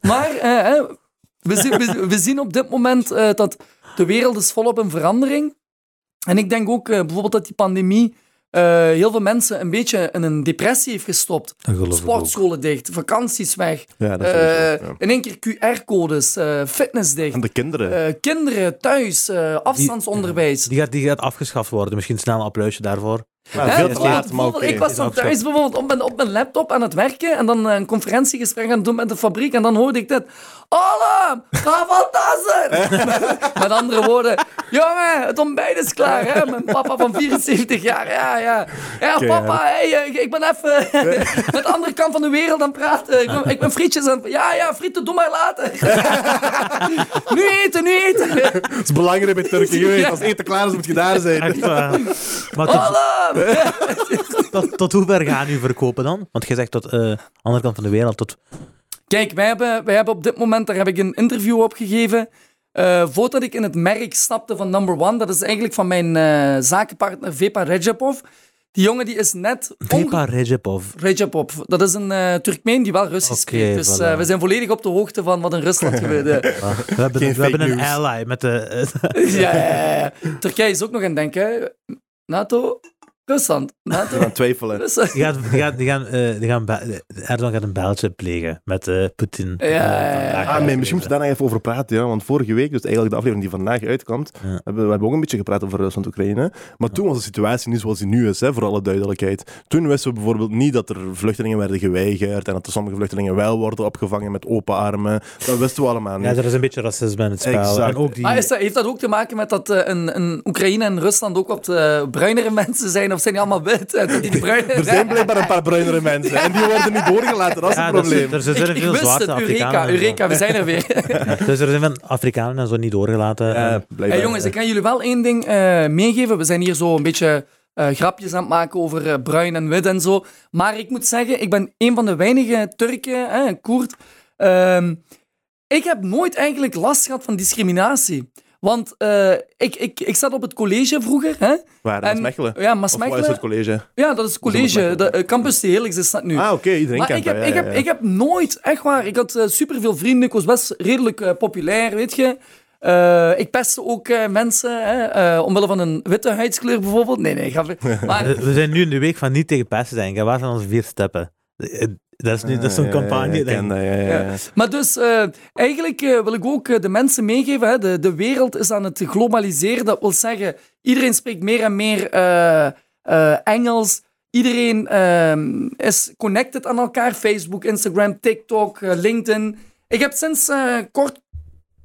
Maar eh, we, zien, we, we zien op dit moment eh, dat de wereld is volop in verandering. En ik denk ook eh, bijvoorbeeld dat die pandemie heel veel mensen een beetje in een depressie heeft gestopt. Sportscholen dicht, vakanties weg. Ja, dat is Eh, ja. In één keer QR-codes, eh, fitness dicht. En de kinderen. Eh, kinderen thuis, eh, afstandsonderwijs. Die gaat, die gaat afgeschaft worden. Misschien snel een applausje daarvoor. Veel te laat, maar bijvoorbeeld, Ik was dan thuis bijvoorbeeld op mijn, op mijn laptop aan het werken en dan eh, een conferentiegesprek aan het doen met de fabriek en dan hoorde ik dit. Alarm! Ga van tassen! met andere woorden, jongen, het ontbijt is klaar. Hè? Mijn papa van 74 jaar, ja, ja. Ja, papa, hey, eh, ik ben even met de andere kant van de wereld aan het praten. Ik ben, ik ben frietjes aan het... Ja, ja, frieten, doe maar later. nu eten, nu eten. Dat is belangrijk bij Turken. Je weet, Ja. als eten klaar is, moet je daar zijn. Echt waar. Maar tot, tot, hoe ver gaan u verkopen dan? Want je zegt tot de andere kant van de wereld. Tot... Kijk, wij hebben, wij hebben op dit moment, daar heb ik een interview op gegeven. eh, voordat ik in het merk stapte van Number One, dat is eigenlijk van mijn eh, zakenpartner Vepa Rejapov. Die jongen die is net... Vepa Rejepov. Rejapov, dat is een eh Turkmeen die wel Russisch spreekt. Dus eh, we zijn volledig op de hoogte van wat in Rusland gebeurt. eh. Ah, we hebben, Geen we hebben een ally met de... eh, ja, ja, ja. Turkije is ook nog aan het denken. hè. Rusland. NATO, aan het twijfelen. Die, gaat, die, gaan, die, gaan, eh, die gaan, Be- Erdogan gaat een bijltje plegen met eh Poetin. Ja, ja, ja. Eh, Ah, nee, misschien moeten we daar nog even over praten. Ja? Want vorige week, dus eigenlijk de aflevering die vandaag uitkomt, Ja. hebben we hebben ook een beetje gepraat over Rusland-Oekraïne. Maar toen was de situatie niet zoals die nu is, hè, voor alle duidelijkheid. Toen wisten we bijvoorbeeld niet dat er vluchtelingen werden geweigerd en dat er sommige vluchtelingen wel worden opgevangen met open armen. Dat wisten we allemaal niet. Ja, er is een beetje racisme in het spel. Exact. En ook die... Dat, heeft dat ook te maken met dat eh, in, in Oekraïne en Rusland ook wat eh, bruinere mensen zijn? Of zijn die allemaal wit? Dat die bruine... Er zijn blijkbaar een paar bruinere mensen en die worden niet doorgelaten. Dat is ja, het dat is- probleem. er zijn Ik, ik veel wist zwarte het, Eureka. Eureka, we zijn er weer. Dus er zijn van Afrikanen en zo niet doorgelaten. Hey, jongens, ik kan jullie wel één ding eh, meegeven. We zijn hier zo een beetje eh, grapjes aan het maken over eh, bruin en wit en zo. Maar ik moet zeggen, ik ben een van de weinige Turken, hè, Koerd. Ehm, ik heb nooit eigenlijk last gehad van discriminatie. Want eh, ik, ik, ik zat op het college vroeger. Hè? Waar, dat is Mechelen. Ja, Of wat is Maasmechelen. het college? Ja, dat is het college. De, eh, Campus de Helix is dat nu. Ah, oké, iedereen Maar kent ik heb, dat. ik, ja, heb, ja, ik heb nooit, echt waar, ik had super superveel vrienden, ik was best redelijk eh, populair, weet je. Eh, ik pestte ook eh, mensen, hè, eh, omwille van een witte huidskleur bijvoorbeeld. Nee, nee, ga maar, Eh, We zijn nu in de week van niet tegen pesten zijn. Waar zijn onze vier steppen? Dat is, nu, dat is zo'n Ja, ja, ja, campagne. denk dat, ja, ja, maar dus, eh, eigenlijk eh, wil ik ook eh, de mensen meegeven, hè, de, de wereld is aan het globaliseren. Dat wil zeggen, iedereen spreekt meer en meer eh, eh, Engels. Iedereen ehm, is connected aan elkaar. Facebook, Instagram, TikTok, LinkedIn. Ik heb sinds eh, kort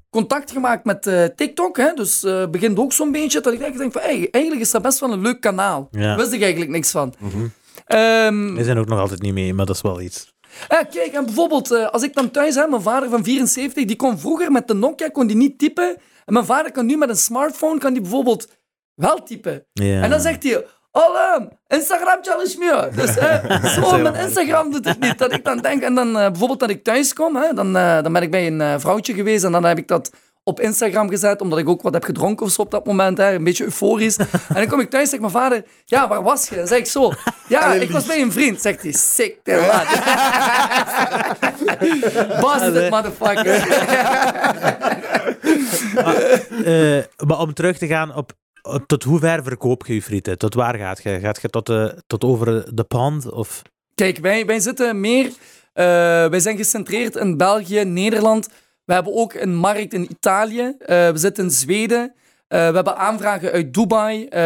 contact gemaakt met eh, TikTok. Hè? Dus eh begint ook zo'n beetje dat ik denk, van, hey, eigenlijk is dat best wel een leuk kanaal. Ja. Wist ik eigenlijk niks van. Mhm. Ehm, We zijn ook nog altijd niet mee, maar dat is wel iets. ja, kijk, en bijvoorbeeld, eh, als ik dan thuis heb, mijn vader van 74, die kon vroeger met de Nokia kon die niet typen. En mijn vader kan nu met een smartphone, kan die bijvoorbeeld wel typen. Ja. En dan zegt hij, Olam, Instagram challenge me. Dus eh, zo, mijn Instagram doet het niet. Dat ik dan denk, en dan eh, bijvoorbeeld dat ik thuis kom, hè, dan, eh, dan ben ik bij een eh, vrouwtje geweest en dan heb ik dat op Instagram gezet, omdat ik ook wat heb gedronken of zo op dat moment, hè, een beetje euforisch. En dan kom ik thuis en zegt mijn vader, ja, waar was je? Dan zeg ik zo, ja, ik was bij een vriend. Zegt hij, sick, te laat. Bastard, motherfucker. Eh, maar om terug te gaan op, tot hoe ver verkoop je je frieten? Tot waar gaat je? Gaat je tot, de, tot over de pond? Of... Kijk, wij, wij zitten meer... eh, wij zijn gecentreerd in België, Nederland. We hebben ook een markt in Italië. Eh, we zitten in Zweden. Eh, we hebben aanvragen uit Dubai. Eh,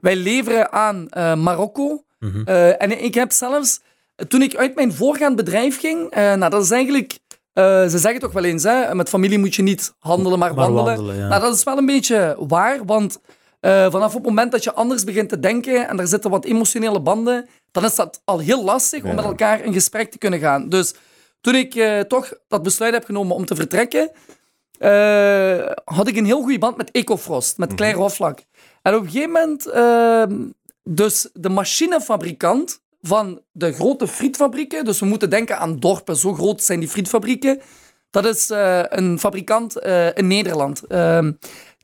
wij leveren aan Marokko. Mhm. En ik heb zelfs, toen ik uit mijn voorgaand bedrijf ging, nou, dat is eigenlijk ze zeggen toch wel eens, hè, met familie moet je niet handelen, maar, Maar wandelen. wandelen, ja. Nou, dat is wel een beetje waar, want vanaf het moment dat je anders begint te denken en er zitten wat emotionele banden, dan is dat al heel lastig om met elkaar in gesprek te kunnen gaan. Dus toen ik eh, toch dat besluit heb genomen om te vertrekken, eh, had ik een heel goede band met Ecofrost, met Claire Hoflak. En op een gegeven moment, ehm, dus de machinefabrikant van de grote frietfabrieken, dus we moeten denken aan dorpen, zo groot zijn die frietfabrieken. Dat is eh, een fabrikant in Nederland. Ehm,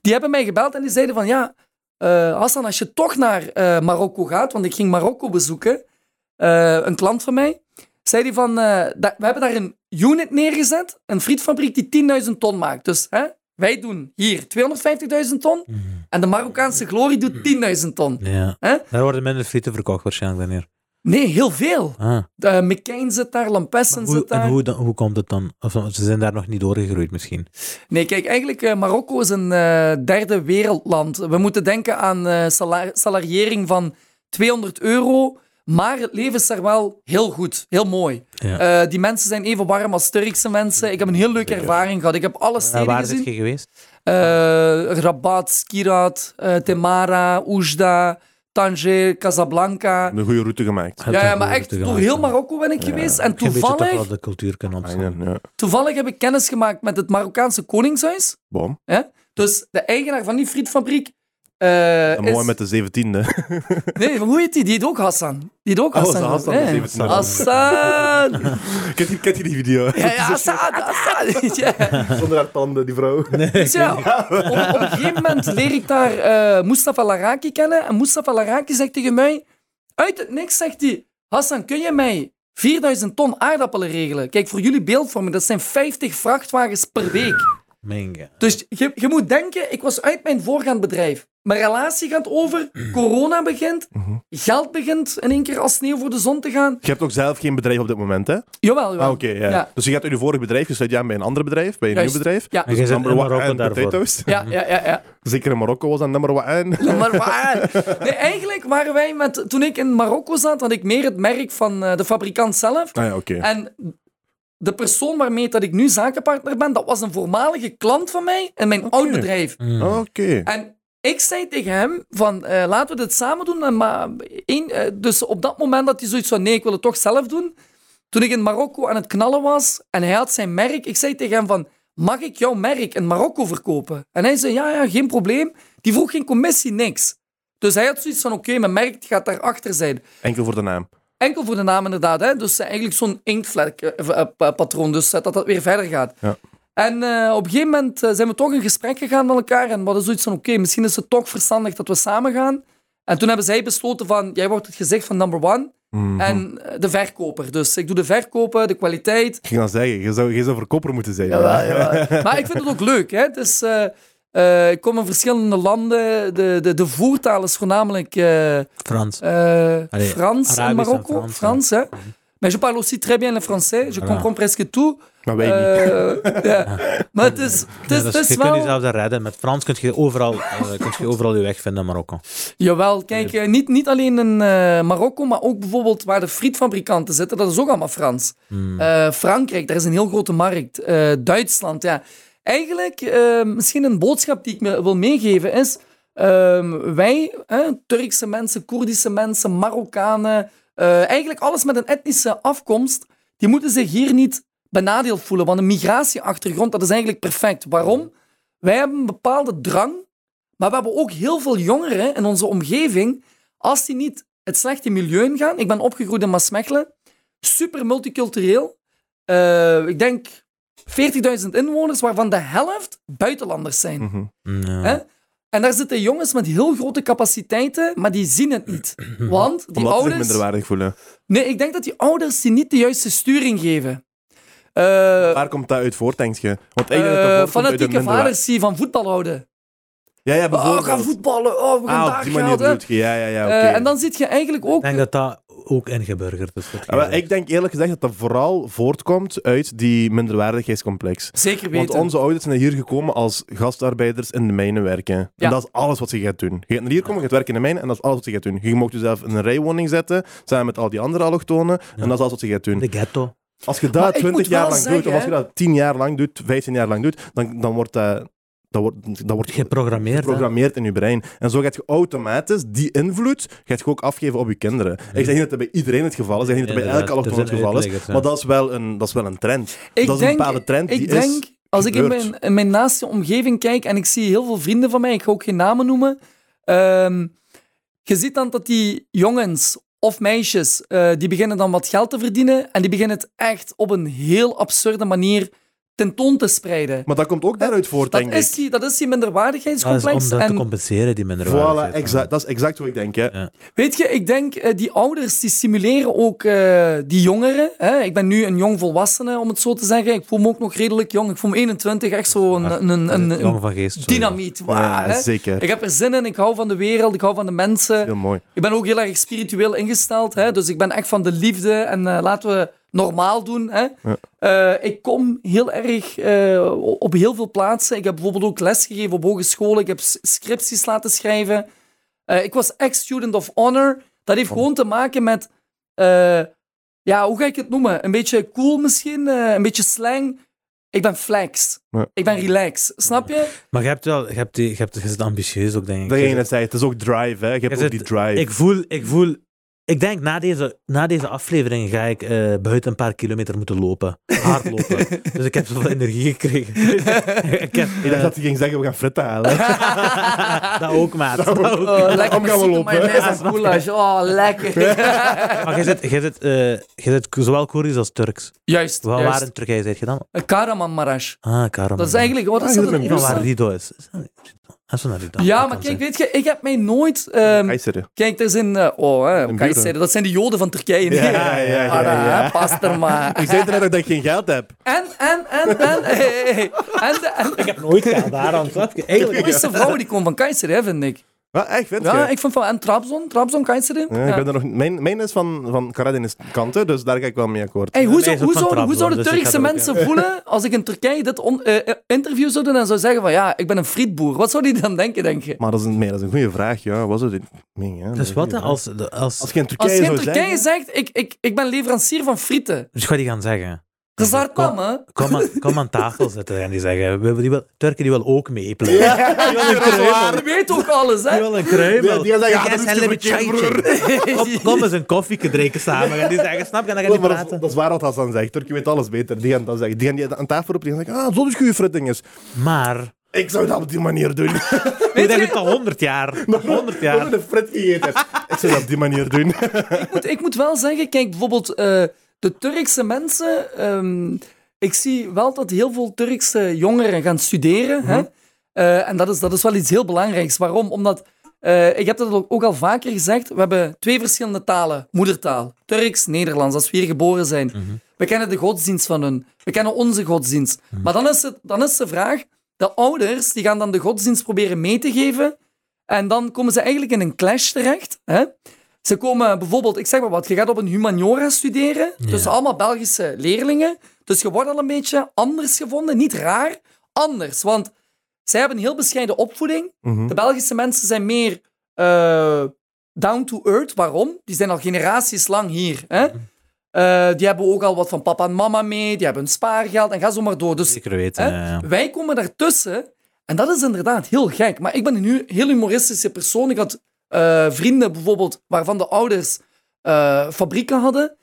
die hebben mij gebeld en die zeiden van ja, Hassan, als je toch naar Marokko gaat, want ik ging Marokko bezoeken, een klant van mij, zei die van, eh, we hebben daar een unit neergezet, een frietfabriek die 10.000 ton maakt. Dus hè, wij doen hier 250.000 ton en de Marokkaanse glorie doet 10.000 ton. Ja. Hè? Daar worden minder frieten verkocht waarschijnlijk dan hier. Nee, heel veel. Ah. Uh, McCain zit daar, Lampessen Hoe, zit daar. en hoe, dan, hoe komt het dan? Of ze zijn daar nog niet doorgegroeid misschien. Nee, kijk, eigenlijk eh, Marokko is een eh, derde wereldland. We moeten denken aan sala- salariering van 200 euro, maar het leven is daar wel heel goed, heel mooi. Ja. Eh, die mensen zijn even warm als Turkse mensen. Ik heb een heel leuke ervaring gehad. Ik heb alle En steden waar gezien. zit je geweest? Eh, Rabat, Skirat, eh, Temara, Oujda, Tanger, Casablanca. Een goede route gemaakt. Ja, ja, maar echt door heel Marokko ben ik geweest. En toch toevallig, de cultuur ja. toevallig heb ik kennis gemaakt met het Marokkaanse Koningshuis. Bom. Dus de eigenaar van die frietfabriek. Eh, En mooi is... met de 17e. Nee, hoe heet die? Die heet ook Hassan. Die heet ook Oh, Hassan. is Hassan, Ja. de 17e. Hassan! Kent je, kent je die video? Ja, ja, Hassan, Hassan. Ja. Zonder haar tanden, die vrouw. Dus ja, op, op een gegeven moment leer ik daar eh Mustafa Laraki kennen. En Mustafa Laraki zegt tegen mij... Uit het niks zegt hij... Hassan, kun je mij 4000 ton aardappelen regelen? Kijk, voor jullie beeldvorming, dat zijn 50 vrachtwagens per week. Menga. Dus je, je moet denken, ik was uit mijn voorgaand bedrijf. Mijn relatie gaat over, corona begint, geld begint in één keer als sneeuw voor de zon te gaan. Je hebt ook zelf geen bedrijf op dit moment, hè? Jawel, jawel. Ah, oké, ja. Ja. Dus je gaat uit je vorig bedrijf, je sluit je aan bij een ander bedrijf, bij een Juist. nieuw bedrijf. Ja, En jij bent in one Marokko and daarvoor. potatoes. ja, ja, ja. ja. Zeker in Marokko was dat number one. Maar waar? Nee, eigenlijk waren wij met... Toen ik in Marokko zat, had ik meer het merk van eh, de fabrikant zelf. Ah ja, oké. En de persoon waarmee dat ik nu zakenpartner ben, dat was een voormalige klant van mij in mijn oud bedrijf. Mm. Ah, Oké. En ik zei tegen hem van, eh, laten we dit samen doen. En maar één, eh, dus op dat moment dat hij zoiets van, nee, ik wil het toch zelf doen. Toen ik in Marokko aan het knallen was en hij had zijn merk, ik zei tegen hem van, mag ik jouw merk in Marokko verkopen? En hij zei, ja, ja, geen probleem. Die vroeg geen commissie, niks. Dus hij had zoiets van, oké, mijn merk gaat daarachter zijn. Enkel voor de naam. Enkel voor de naam inderdaad. Hè? Dus eigenlijk zo'n inktvlek-patroon. Dus eh, dat dat weer verder gaat. Ja. En eh, op een gegeven moment eh, zijn we toch in gesprek gegaan met elkaar. En we hadden zoiets van, oké, misschien is het toch verstandig dat we samen gaan. En toen hebben zij besloten van, jij wordt het gezicht van number one. Mhm. En eh, de verkoper. Dus ik doe de verkopen, de kwaliteit. Ik ging dan zeggen, je zou, je zou verkoper moeten zijn. Jawel, jawel. Maar ik vind het ook leuk. Hè? Dus, eh, eh, ik kom in verschillende landen. De, de, de voertaal is voornamelijk eh, Frans. Allee, Frans in Marokko. Frans, Frans, ja. hè. Mais je parle aussi très bien le français. Je comprends presque tout. Maar wij niet. Ja. Maar het is, het is, Ja, dus het is je kunt wel... jezelf daar redden. Met Frans kun je overal, eh, kunt je overal je weg vinden in Marokko. Jawel, kijk, eh, niet, niet alleen in eh, Marokko, maar ook bijvoorbeeld waar de frietfabrikanten zitten. Dat is ook allemaal Frans. Hmm. Eh, Frankrijk, daar is een heel grote markt. Eh, Duitsland, ja. Eigenlijk, eh, misschien een boodschap die ik me wil meegeven is... ehm, wij, Turkse mensen, Koerdische mensen, Marokkanen... eh, eigenlijk alles met een etnische afkomst, die moeten zich hier niet benadeeld voelen. Want een migratieachtergrond, dat is eigenlijk perfect. Waarom? Wij hebben een bepaalde drang, maar we hebben ook heel veel jongeren in onze omgeving, als die niet het slechte milieu ingaan. Ik ben opgegroeid in Maasmechelen, super multicultureel. Eh, ik denk 40.000 inwoners, waarvan de helft buitenlanders zijn. Mhm. Ja. Hè? En daar zitten jongens met heel grote capaciteiten, maar die zien het niet. Want die Omdat ze zich ouders... minderwaardig voelen. Nee, ik denk dat die ouders die niet de juiste sturing geven. Eh, Waar komt dat uit voort, denk je? Want eigenlijk eh, dat fanatieke vaders die van voetbal houden. Ja, ja, Oh, bijvoorbeeld. we gaan voetballen. Oh, we gaan Ah, op daar je. Ja, ja, ja, oké. Eh, en dan zit je eigenlijk ook... Ik denk dat dat ook ingeburgerd maar ik denk eerlijk gezegd dat dat vooral voortkomt uit die minderwaardigheidscomplex. Zeker Want weten. onze ouders zijn hier gekomen als gastarbeiders in de mijnen werken. Ja. En dat is alles wat ze gaat doen. Je gaat naar hier komen, je gaat werken in de mijnen en dat is alles wat ze gaat doen. Je mag jezelf in een rijwoning zetten, samen met al die andere allochtonen, en dat is alles wat ze gaat doen. De ghetto. Als je dat ik 20 moet jaar lang doet, of als je dat 10 jaar lang doet, 15 jaar lang doet, dan, dan wordt dat... Dat wordt, dat wordt Geprogrammeerd. geprogrammeerd in je brein. En zo gaat je automatisch die invloed gaat je ook afgeven op je kinderen. Ik zeg niet dat dat bij iedereen het geval is, ik zeg niet dat dat bij elke allochtoon het geval is, maar dat is wel een, dat is wel een trend. Ik dat is een bepaalde trend die ik is denk, als ik in mijn, in mijn naaste omgeving kijk en ik zie heel veel vrienden van mij, ik ga ook geen namen noemen, ehm, je ziet dan dat die jongens of meisjes, eh, die beginnen dan wat geld te verdienen en die beginnen het echt op een heel absurde manier tentoon te spreiden. Maar dat komt ook daaruit voort, Dat denk is, ik. die, dat is die Dat is minderwaardigheidscomplex. om dat te en compenseren, die minderwaardigheid. Voilà, exact, dat is exact wat ik denk. Hè. Ja. Weet je, ik denk, eh, die ouders die stimuleren ook eh, die jongeren. Hè? Ik ben nu een jong volwassene, om het zo te zeggen. Ik voel me ook nog redelijk jong. Ik voel me 21, echt zo een, een, een, een, Jong van geest. sorry. dynamiet. Ja, hè? zeker. Ik heb er zin in, ik hou van de wereld, ik hou van de mensen. Heel mooi. Ik ben ook heel erg spiritueel ingesteld, hè? dus ik ben echt van de liefde en eh, laten we normaal doen. Hè? Ja. Eh, ik kom heel erg eh, op heel veel plaatsen. Ik heb bijvoorbeeld ook lesgegeven op hogescholen. Ik heb scripties laten schrijven. Eh, ik was ex-student of honor. Dat heeft gewoon te maken met, eh, ja, hoe ga ik het noemen? Een beetje cool misschien, eh, een beetje slang. Ik ben flex. Ja. Ik ben relax. Snap je? Maar je hebt wel, je, hebt die, je, hebt, je zit ambitieus ook, denk ik. Dat Je zei, het is ook drive. Hè. Je hebt Je ook zit- die drive. ik voel, ik voel, ik denk na deze, na deze aflevering ga ik eh, buiten een paar kilometer moeten lopen. Hardlopen. dus ik heb zoveel energie gekregen. ik heb, Ik dacht eh, dat hij ging zeggen, we gaan fritten halen. dat ook, maat. Dat ook. Oh, lekker Om gaan we lopen. Oh, lekker. Maar je zit, je zit, eh, je zit zowel Koerisch als Turks. Juist, Waar, waar juist. in Turkije zit je dan? Kahramanmaraş. Ah, Karaman. Dat is eigenlijk... Wat is Ah, dat? in met Van waar? Rido is. Dat is wel naar. Ja, maar kijk, zijn. weet je, ik heb mij nooit... ehm, Kayseri. kijk, er zijn... eh, oh, hè, Kayseri, dat zijn de joden van Turkije. Ja, ja, ja, Ah, ja. hè, Pas er maar. Ik zei net ook dat ik geen geld heb. En, en, en, en... hey, hey, hey. En, de, en Ik heb nooit gehad daarom, je? de Eigenlijk. mooiste vrouwen die komen van Kayseri, hè, vind ik. Wat, echt, vind Ja, je? ik vind van... En Trabzon, Trabzon, Kayseri. Ja, ik Ja. ben er nog, mijn, mijn is van, van Karadin's kanten, dus daar ga ik wel mee akkoord. Hey, hoe, zou, ook hoe, zouden Trabzon, dus ik Turkse ook, mensen voelen als ik in Turkije dit on- eh, eh, interview zou doen en zou zeggen van ja, ik ben een frietboer. Wat zou die dan denken, denk je? Maar dat is een, nee, dat is een goede vraag. Ja, was het? Nee, ja, dat Dus wat als, als, Als je in Als Turkije je in zou Turkije zeggen... zegt, ik, ik, ik ben leverancier van frieten. Dus ga die gaan zeggen. Dat is daar Kom. hè? Kom aan, kom aan tafel zitten en die zeggen, we- die wil, Turken die wil ook meepelen. Ja, Die wil een dat is kruimel. Je weet ook alles, Die hè? wil een kruimel. Die- die zeggen, dat is. Kom, kom eens een koffie drinken samen. En die zeggen, snap je, en dan gaan die Maar dat, is- praten. dat is waar wat Hassan zegt. Turkije weet alles beter. Die gaan dat zeggen. Die gaan die aan tafel roepen. Die gaan zeggen, ah, zo is goede frittinges. Maar, Ik zou dat op die manier doen. ik denk het al honderd jaar. Honderd jaar. Nog een frit gegeten. Ik zou dat op die manier doen. ik, moet, ik moet wel zeggen, kijk, bijvoorbeeld eh, de Turkse mensen... ehm, ik zie wel dat heel veel Turkse jongeren gaan studeren. hè? Eh, en dat is, dat is wel iets heel belangrijks. Waarom? Omdat, eh, ik heb dat ook al vaker gezegd, we hebben twee verschillende talen. Moedertaal. Turks, Nederlands, als we hier geboren zijn. We kennen de godsdienst van hun. We kennen onze godsdienst. Maar dan is, het, dan is de vraag, de ouders die gaan dan de godsdienst proberen mee te geven. En dan komen ze eigenlijk in een clash terecht. Hè? Ze komen bijvoorbeeld, ik zeg maar wat, je gaat op een humaniora studeren. Dus allemaal Belgische leerlingen. Dus je wordt al een beetje anders gevonden. Niet raar, anders. Want zij hebben een heel bescheiden opvoeding. De Belgische mensen zijn meer eh, down to earth. Waarom? Die zijn al generaties lang hier. Hè? Eh, die hebben ook al wat van papa en mama mee. Die hebben een spaargeld en ga zo maar door. Dus Zeker weten, Hè? ja, ja. Wij komen daartussen. En dat is inderdaad heel gek. Maar ik ben een heel humoristische persoon. Ik had eh, vrienden bijvoorbeeld waarvan de ouders eh, fabrieken hadden.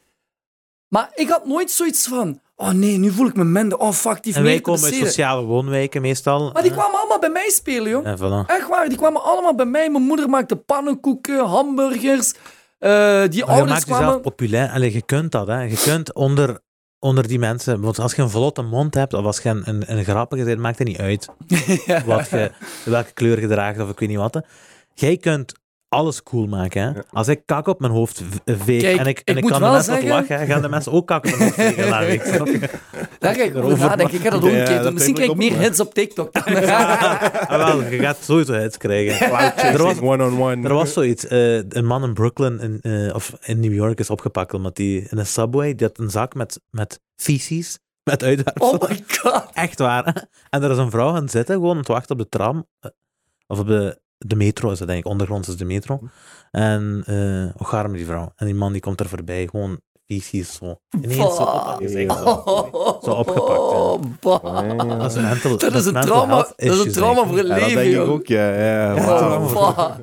Maar ik had nooit zoiets van... Oh nee, nu voel ik me minder. Oh fuck, die En wij komen uit sociale woonwijken meestal. Maar die kwamen allemaal bij mij spelen, joh. Ja, voilà. Echt waar, die kwamen allemaal bij mij. Mijn moeder maakte pannenkoeken, hamburgers. Eh, die Maar je ouders maakt jezelf populair. Allee, je kunt dat, hè. Je kunt onder, onder die mensen... Want als je een vlotte mond hebt, of als je een, een, een grappige bent, maakt het niet uit wat je, welke kleur je draagt, of ik weet niet wat. Jij kunt alles cool maken, hè. Als ik kak op mijn hoofd v- veeg Kijk, en ik, en ik kan de wel mensen zeggen- lachen, gaan de mensen ook kak op mijn hoofd vegen snap je? Daar ga ik over nadenken. Ik ga dat ook een keer doen. Misschien krijg ik meer hits op TikTok. Ah, wel, je gaat sowieso hits krijgen. Er was, One-on-one. Er was zoiets. eh, een man in Brooklyn in, eh, of in New York is opgepakt omdat hij in een subway die had een zak met, met feces, met uitwerpsel. Oh my god. Echt waar. hè? En er is een vrouw gaan zitten, gewoon aan het wachten op de tram. eh, Of op de, de metro is het denk ik, ondergronds is de metro. En uh, hoe gaat het met die vrouw? En die man die komt er voorbij, gewoon vies zo. Ineens zo op je zo. Zo opgepakt, ja. Oh. Dat is een mental, Dat is een mental trauma, dat is een trauma voor Ja, dat leven, denk ik joh. ook, ja. ja, dat.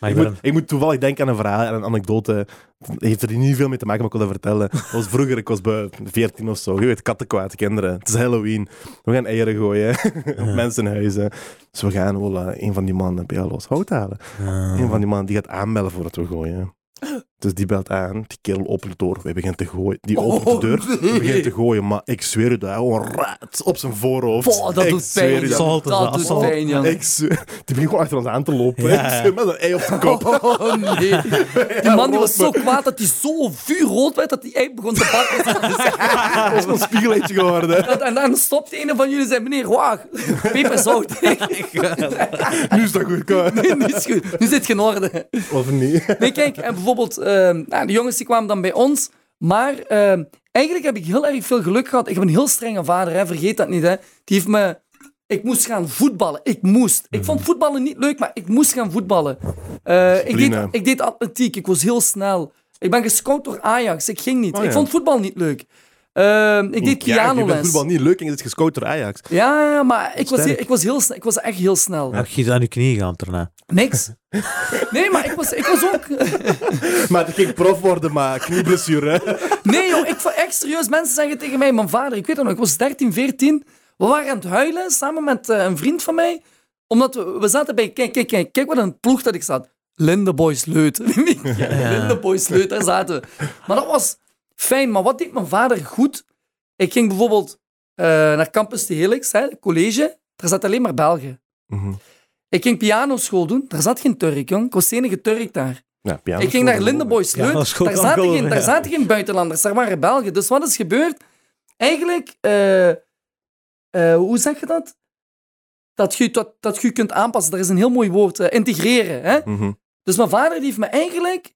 Maar Ik ik moet, ben, ik moet toevallig denken aan een verhaal en een anekdote. Het heeft er niet veel mee te maken, maar ik wil dat vertellen. Dat was vroeger, ik was bij 14 of zo. Je weet, kattenkwaad, kinderen. Het is Halloween. We gaan eieren gooien op mensenhuizen. Dus we gaan eh, een van die mannen bij los hout halen. Een van die mannen die gaat aanbellen voordat we gooien. Dus die belt aan, die kerel opent de deur, wij beginnen te gooien. Die opent de deur, Oh, nee. beginnen te gooien, maar ik zweer u dat, gewoon raad op zijn voorhoofd. Boah, dat ik doet zweer pijn, Dat dat, doet assault. pijn, Jan. Ik zweer, die begint gewoon achter ons aan te lopen. Ja, Ik ja. zweer, met een ei op de kop. Oh nee. Die man die was zo kwaad dat hij zo vuurrood werd dat hij echt begon te bakken. Dat is een spiegeleetje geworden. En- En dan stopt een van jullie en zei, meneer, wacht, peperzout. Nu is dat goed, klaar. nu is het goed, nu zit je in orde. Of niet? Nee, kijk, en bijvoorbeeld, ehm, nou, de jongens die kwamen dan bij ons, maar ehm, eigenlijk heb ik heel erg veel geluk gehad. Ik heb een heel strenge vader, hè, vergeet dat niet. Hè. Die heeft me... Ik moest gaan voetballen. Ik moest. Ik vond voetballen niet leuk, maar ik moest gaan voetballen. Eh, ik, deed, ik deed atletiek, ik was heel snel. Ik ben gescout door Ajax, ik ging niet. Oh, Ik vond voetbal niet leuk. Ehm, ik deed Ja, je bent pianoles. voetbal niet leuk en je zit gescout door Ajax. Ja, ja, maar ik was, heel- ik, was heel, snel- ik was echt heel snel. heb je aan je knie gaan daarna? Niks. Nee, maar ik was, ik was ook... Maar het ging prof worden, maar knieblessure. Nee, joh, ik vond echt serieus. Mensen zeggen tegen mij, mijn vader, ik weet het nog, ik was 13, 14. We waren aan het huilen samen met eh, een vriend van mij. Omdat we, we zaten bij, kijk, kijk, kijk, kijk wat een ploeg dat ik zat. Lindeboys Leut. ja, Lindeboys Leut, daar zaten we. Maar dat was fijn. Maar wat deed mijn vader goed? Ik ging bijvoorbeeld eh, naar Campus de Helix, hè, college. Daar zat alleen maar Belgen. Mhm. Ik ging pianoschool doen. Daar zat geen Turk, jong. Ik was enige Turk daar. Ja, Ik ging naar Lindeboys Ja, Leut. dat is goed daar, zaten geen, daar ja. zaten geen buitenlanders, daar waren Belgen. Dus wat is gebeurd? Eigenlijk, eh, eh, hoe zeg je dat? Dat je, dat, dat je kunt aanpassen. Dat is een heel mooi woord. integreren. Hè? Mhm. Dus mijn vader die heeft me eigenlijk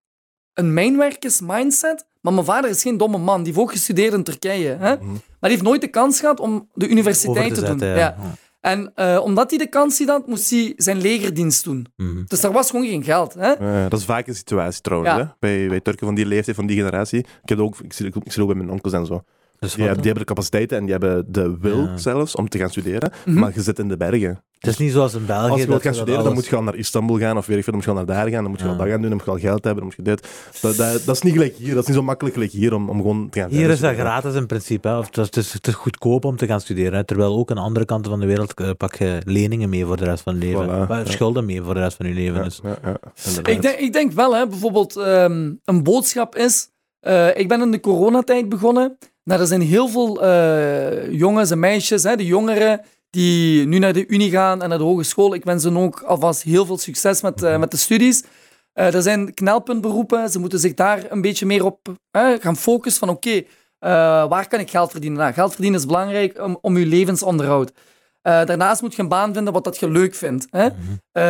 een mijnwerkers mindset. Maar mijn vader is geen domme man. Die heeft ook gestudeerd in Turkije. Hè? Mhm. Maar die heeft nooit de kans gehad om de universiteit te, te doen. zetten, Ja. ja. En eh, omdat hij de kans had, moest hij zijn legerdienst doen. Mhm. Dus daar was gewoon geen geld. Hè? Eh, dat is vaak een situatie trouwens, Ja. hè? Bij, bij Turken van die leeftijd, van die generatie. Ik, heb ook, ik, zie, ik zie ook bij mijn onkels en zo. Dus Die, hebben- die hebben de capaciteiten en die hebben de wil Ja. zelfs om te gaan studeren. Mhm. Maar je zit in de bergen. Het is niet zoals in België. Als je wilt gaan studeren, dan moet je al naar Istanbul gaan of weet ik veel, dan moet je al naar daar gaan, dan moet je Ja. al dat gaan doen, dan moet je al geld hebben, dan moet je dit. Dat, dat, dat is niet gelijk hier, dat is niet zo makkelijk gelijk hier om, om gewoon te gaan Hier is dat gratis in principe. Hè. Of het, is, het, is, het is goedkoop om te gaan studeren. Hè. Terwijl ook aan de andere kanten van de wereld eh, pak je leningen mee voor de rest van je leven. Voilà, Maar ja. Schulden mee voor de rest van je leven. Ja, Dus. ja, ja, inderdaad. Ik denk, ik denk wel, hè, bijvoorbeeld ehm, een boodschap is... eh, ik ben in de coronatijd begonnen. Nou, er zijn heel veel eh, jongens en meisjes, hè, de jongeren, die nu naar de unie gaan en naar de hogeschool. Ik wens hen ook alvast heel veel succes met, eh, met de studies. Er zijn knelpuntberoepen. Ze moeten zich daar een beetje meer op gaan focussen. Van oké, waar kan ik geld verdienen? Nou, geld verdienen is belangrijk om, om je levensonderhoud. Eh, daarnaast moet je een baan vinden wat dat je leuk vindt. Hè?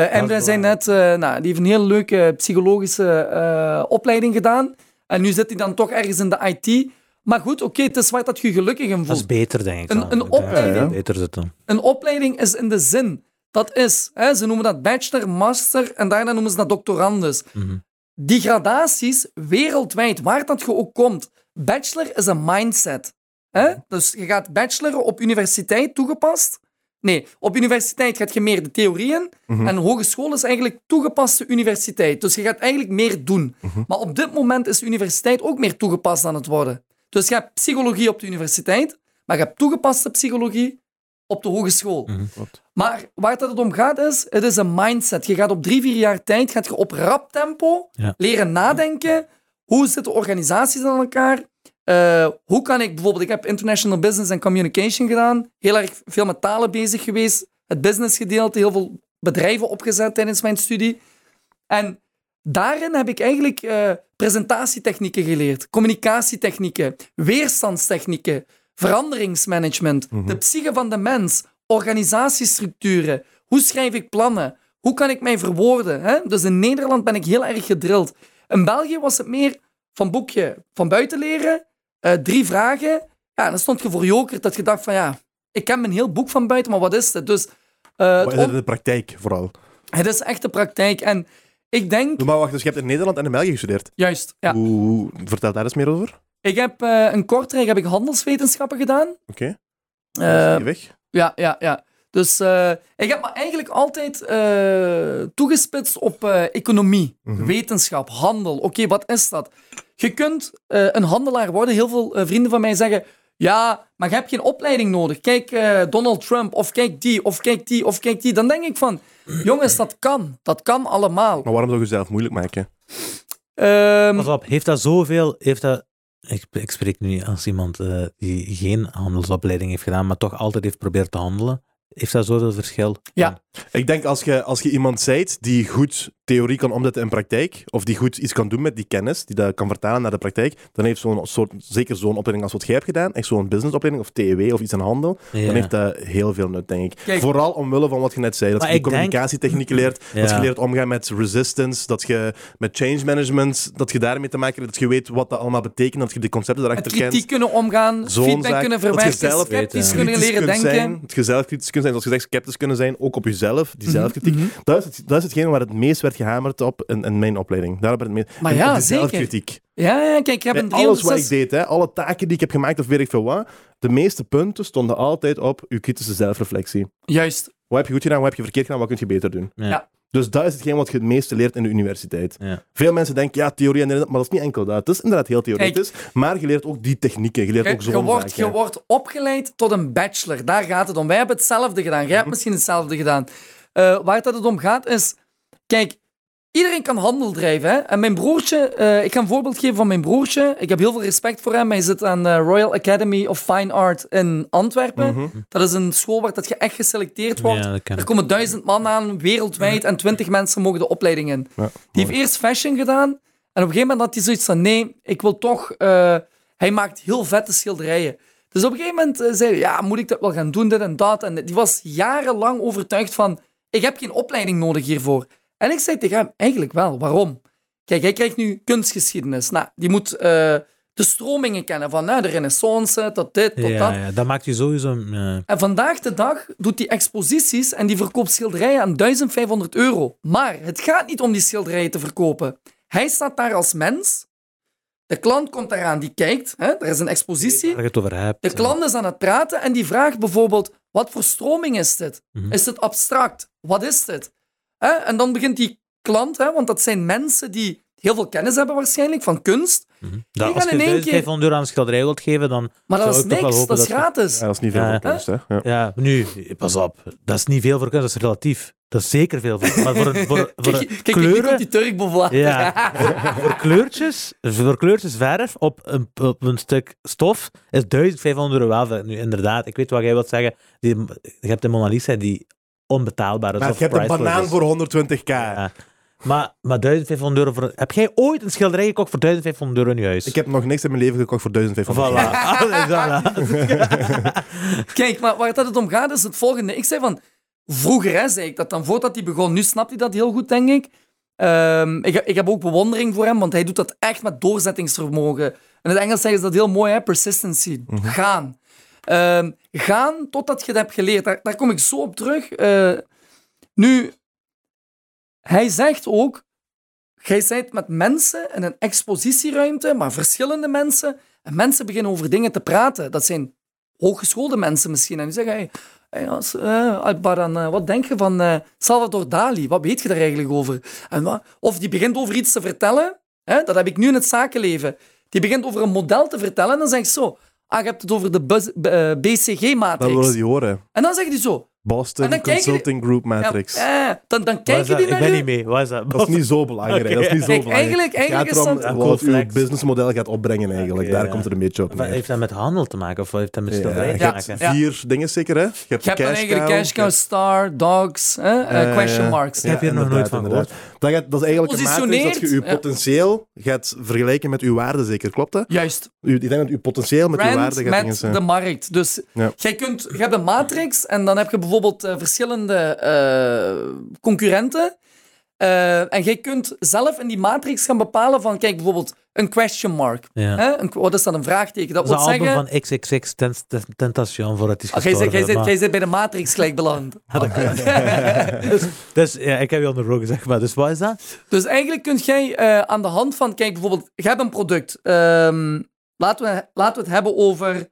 En wij zijn net, nou, die heeft een hele leuke psychologische opleiding gedaan. En nu zit hij dan toch ergens in de IT. Maar goed, oké, het is waar dat je je gelukkig in Dat is voelt. beter, denk ik. Een- een opleiding- Beter zitten. Een opleiding is in de zin. Dat is, hè, ze noemen dat bachelor, master en daarna noemen ze dat doctorandus. Mhm. Die gradaties, wereldwijd, waar dat je ook komt, bachelor is een mindset. Hè? Dus je gaat bachelor op universiteit toegepast. Nee, op universiteit gaat je meer de theorieën en hogeschool is eigenlijk toegepaste universiteit. Dus je gaat eigenlijk meer doen. Maar op dit moment is de universiteit ook meer toegepast aan het worden. Dus je hebt psychologie op de universiteit, maar je hebt toegepaste psychologie op de hogeschool. Klopt. Maar waar dat het om gaat is, het is een mindset. Je gaat op drie, vier jaar tijd gaat je op rap tempo Ja. leren nadenken. Hoe zitten organisaties aan elkaar? Eh, hoe kan ik bijvoorbeeld, ik heb International Business and Communication gedaan, heel erg veel met talen bezig geweest, het businessgedeelte, heel veel bedrijven opgezet tijdens mijn studie. En daarin heb ik eigenlijk eh, presentatietechnieken geleerd, communicatietechnieken, weerstandstechnieken, veranderingsmanagement, de psyche van de mens, organisatiestructuren, hoe schrijf ik plannen, hoe kan ik mij verwoorden. Hè? Dus in Nederland ben ik heel erg gedrild. In België was het meer van boekje van buiten leren, eh, drie vragen. Ja, dan stond je voor joker dat je dacht van ja, ik ken mijn heel boek van buiten, maar wat is het? Dus eh, het, is de praktijk vooral? het is echt de praktijk. En ik denk, Maar wacht, dus je hebt in Nederland en in België gestudeerd. juist, ja. Hoe, vertel daar eens meer over. Ik heb eh, een kortrijk heb ik handelswetenschappen gedaan. Oké, Eh, weg. ja, ja, ja. Dus eh, ik heb me eigenlijk altijd eh, toegespitst op eh, economie, Mhm. wetenschap, handel. Oké, wat is dat? Je kunt eh, een handelaar worden. Heel veel eh, vrienden van mij zeggen... Ja, maar je hebt geen opleiding nodig. Kijk eh, Donald Trump, of kijk die, of kijk die, of kijk die. Dan denk ik van... Jongens, dat kan. Dat kan allemaal. Maar waarom zou je jezelf moeilijk maken? Ehm, Pas op, heeft dat zoveel... Heeft dat, ik, ik spreek nu als iemand eh, die geen handelsopleiding heeft gedaan, maar toch altijd heeft geprobeerd te handelen. Heeft dat zoveel verschil? Ja. Ik denk als je, als je iemand zijt die goed theorie kan omzetten in praktijk, of die goed iets kan doen met die kennis, die dat kan vertalen naar de praktijk, dan heeft zo'n soort, zeker zo'n opleiding als wat jij hebt gedaan, echt zo'n businessopleiding of TEW of iets aan handel, Ja. dan heeft dat heel veel nut, denk ik. Kijk- Vooral omwille van wat je net zei, dat je die denk- communicatietechnieken leert, dat je leert omgaan met resistance, dat je met change management, dat je daarmee te maken hebt, dat je weet wat dat allemaal betekent, dat je de concepten daarachter kent. kritiek kunnen omgaan, Zo'n feedback zaak, kunnen dat je verwerken, zelf sceptisch weet, kunnen leren denken. Zijn, dat je zelf kritisch kunt zijn, zoals je zegt, sceptisch kunnen zijn, ook op jezelf, die Mhm, zelfkritiek. mhm. Dat, is het, dat is hetgene waar het meest werd gehamerd op in, in mijn opleiding. Daar meest, Maar en ja, zeker. Ja, ja, kijk, ik heb Bij een alles wat ik 306... deed, hè, alle taken die ik heb gemaakt of weet ik veel wat, de meeste punten stonden altijd op uw kritische zelfreflectie. Juist. Wat heb je goed gedaan, wat heb je verkeerd gedaan, wat kun je beter doen? Ja. Ja. Dus dat is hetgeen wat je het meeste leert in de universiteit. Ja. Veel mensen denken, ja, theorie en maar dat is niet enkel dat. Het is inderdaad heel theoretisch, maar je leert ook die technieken, je leert Je, ook je zo'n wordt, zaken. je wordt opgeleid tot een bachelor. Daar gaat het om. Wij hebben hetzelfde gedaan. Jij Mhm. hebt misschien hetzelfde gedaan. Eh, waar het het om gaat is... Kijk, iedereen kan handel drijven. Hè? En mijn broertje... eh, ik ga een voorbeeld geven van mijn broertje. Ik heb heel veel respect voor hem. Hij zit aan de Royal Academy of Fine Art in Antwerpen. Mhm. Dat is een school waar dat je echt geselecteerd wordt. Ja, Er komen duizend man aan, wereldwijd, en twintig mensen mogen de opleiding in. Ja, Die heeft eerst fashion gedaan, en op een gegeven moment had hij zoiets van, nee, ik wil toch... eh, hij maakt heel vette schilderijen. Dus op een gegeven moment eh, zei hij, ja, moet ik dat wel gaan doen, dit en dat. En die was jarenlang overtuigd van, ik heb geen opleiding nodig hiervoor. En ik zei tegen hem, eigenlijk wel, waarom? Kijk, hij krijgt nu kunstgeschiedenis. Nou, die moet eh, de stromingen kennen, van nou, de renaissance, tot dit, tot dat. Ja, ja, dat maakt je sowieso... ja. En vandaag de dag doet hij exposities en die verkoopt schilderijen aan 1500 euro. Maar het gaat niet om die schilderijen te verkopen. Hij staat daar als mens. De klant komt daaraan, die kijkt. Hè? Er is een expositie. Waar je het over hebt. De klant is aan het praten en die vraagt bijvoorbeeld: wat voor stroming is dit? Mhm. Is het abstract? Wat is dit? Hè? En dan begint die klant, hè, want dat zijn mensen die heel veel kennis hebben waarschijnlijk van kunst. Dat, gaan als je in één 1500 euro aan een schilderij wilt geven, dan... Maar dat Zou is niks, dat is gratis. Ja, dat is niet veel Ja. voor kunst, hè. Ja. Ja, nu, pas op. Dat is niet veel voor kunst, dat is relatief. Dat is zeker veel voor Maar voor, voor, voor Kijk, kijk, kleuren... die Turk boven Ja, voor kleurtjes, voor kleurtjes verf op een, op een stuk stof is 1500 euro wel. veel. Nu, inderdaad, ik weet wat jij wilt zeggen. Die, je hebt de Mona Lisa die onbetaalbaar. Maar je hebt een banaan voor 120k. Ja. Maar, maar 1500 euro voor... Heb jij ooit een schilderij gekocht voor 1500 euro in je huis? Ik heb nog niks in mijn leven gekocht voor 1500 Voilà. voilà. Kijk, maar waar het om gaat is het volgende. Ik zei van, vroeger hè, zei ik dat dan voordat hij begon. Nu snapt hij dat heel goed, denk ik. Ehm, ik, ik heb ook bewondering voor hem, want hij doet dat echt met doorzettingsvermogen. In het Engels zeggen ze dat heel mooi, hè? persistency. Gaan. Ehm, gaan totdat je het hebt geleerd. Daar, daar kom ik zo op terug. Eh, nu, hij zegt ook, jij bent met mensen in een expositieruimte, maar verschillende mensen, en mensen beginnen over dingen te praten. Dat zijn hooggeschoolde mensen misschien. En die zeggen, hey, eh, eh, wat denk je van Salvador Dali? Wat weet je daar eigenlijk over? En of die begint over iets te vertellen. Hè, dat heb ik nu in het zakenleven. Die begint over een model te vertellen en dan zeg ik zo... Ah, je hebt het over de bus- b- eh, Dat BCG-matrix. willen die horen. En dan zegt hij zo... Boston Consulting Group Matrix. Ja, eh, dan, dan is kijken dat? die Ik naar ben je. niet mee. Wat is dat? Dat is niet zo belangrijk. Dat is niet zo Kijk, belangrijk. eigenlijk- eigenlijk gaat is erom dat- wat uw flex. businessmodel gaat opbrengen eigenlijk. Daar ja. komt het een beetje op neer. heeft dat met handel te maken? Of heeft dat met Ja, je te hebt maken? Ja. vier dingen zeker, hè? Je hebt, Je hebt cash eigenlijk cow, cash cow, star, dogs, hè? eh, ja, question ja. marks. Ik heb hier nog nooit van inderdaad. Dat, gaat, dat is eigenlijk een matrix dat je je potentieel gaat vergelijken met uw waarde, zeker. Klopt dat? Juist. U, ik denk dat uw potentieel met Brand waarde gaat met dingen de markt. Dus jij kunt, je hebt een matrix en dan heb je bijvoorbeeld eh, verschillende eh, concurrenten. Eh, en jij kunt zelf in die matrix gaan bepalen van, kijk, bijvoorbeeld een question mark. Ja. Hè? Een, wat is dat, een vraagteken? Dat Dat wil zeggen... van XXX Tent- Tent- Tentation voor het is Ah, jij, zit, gestorven. jij, zit, maar- zit bij de matrix gelijk beland. dus, dus ja, ik heb je onderbroken, zeg maar. Dus wat is dat? Dus eigenlijk kun jij eh, aan de hand van, kijk bijvoorbeeld, je hebt een product. ehm, laten we, laten we het hebben over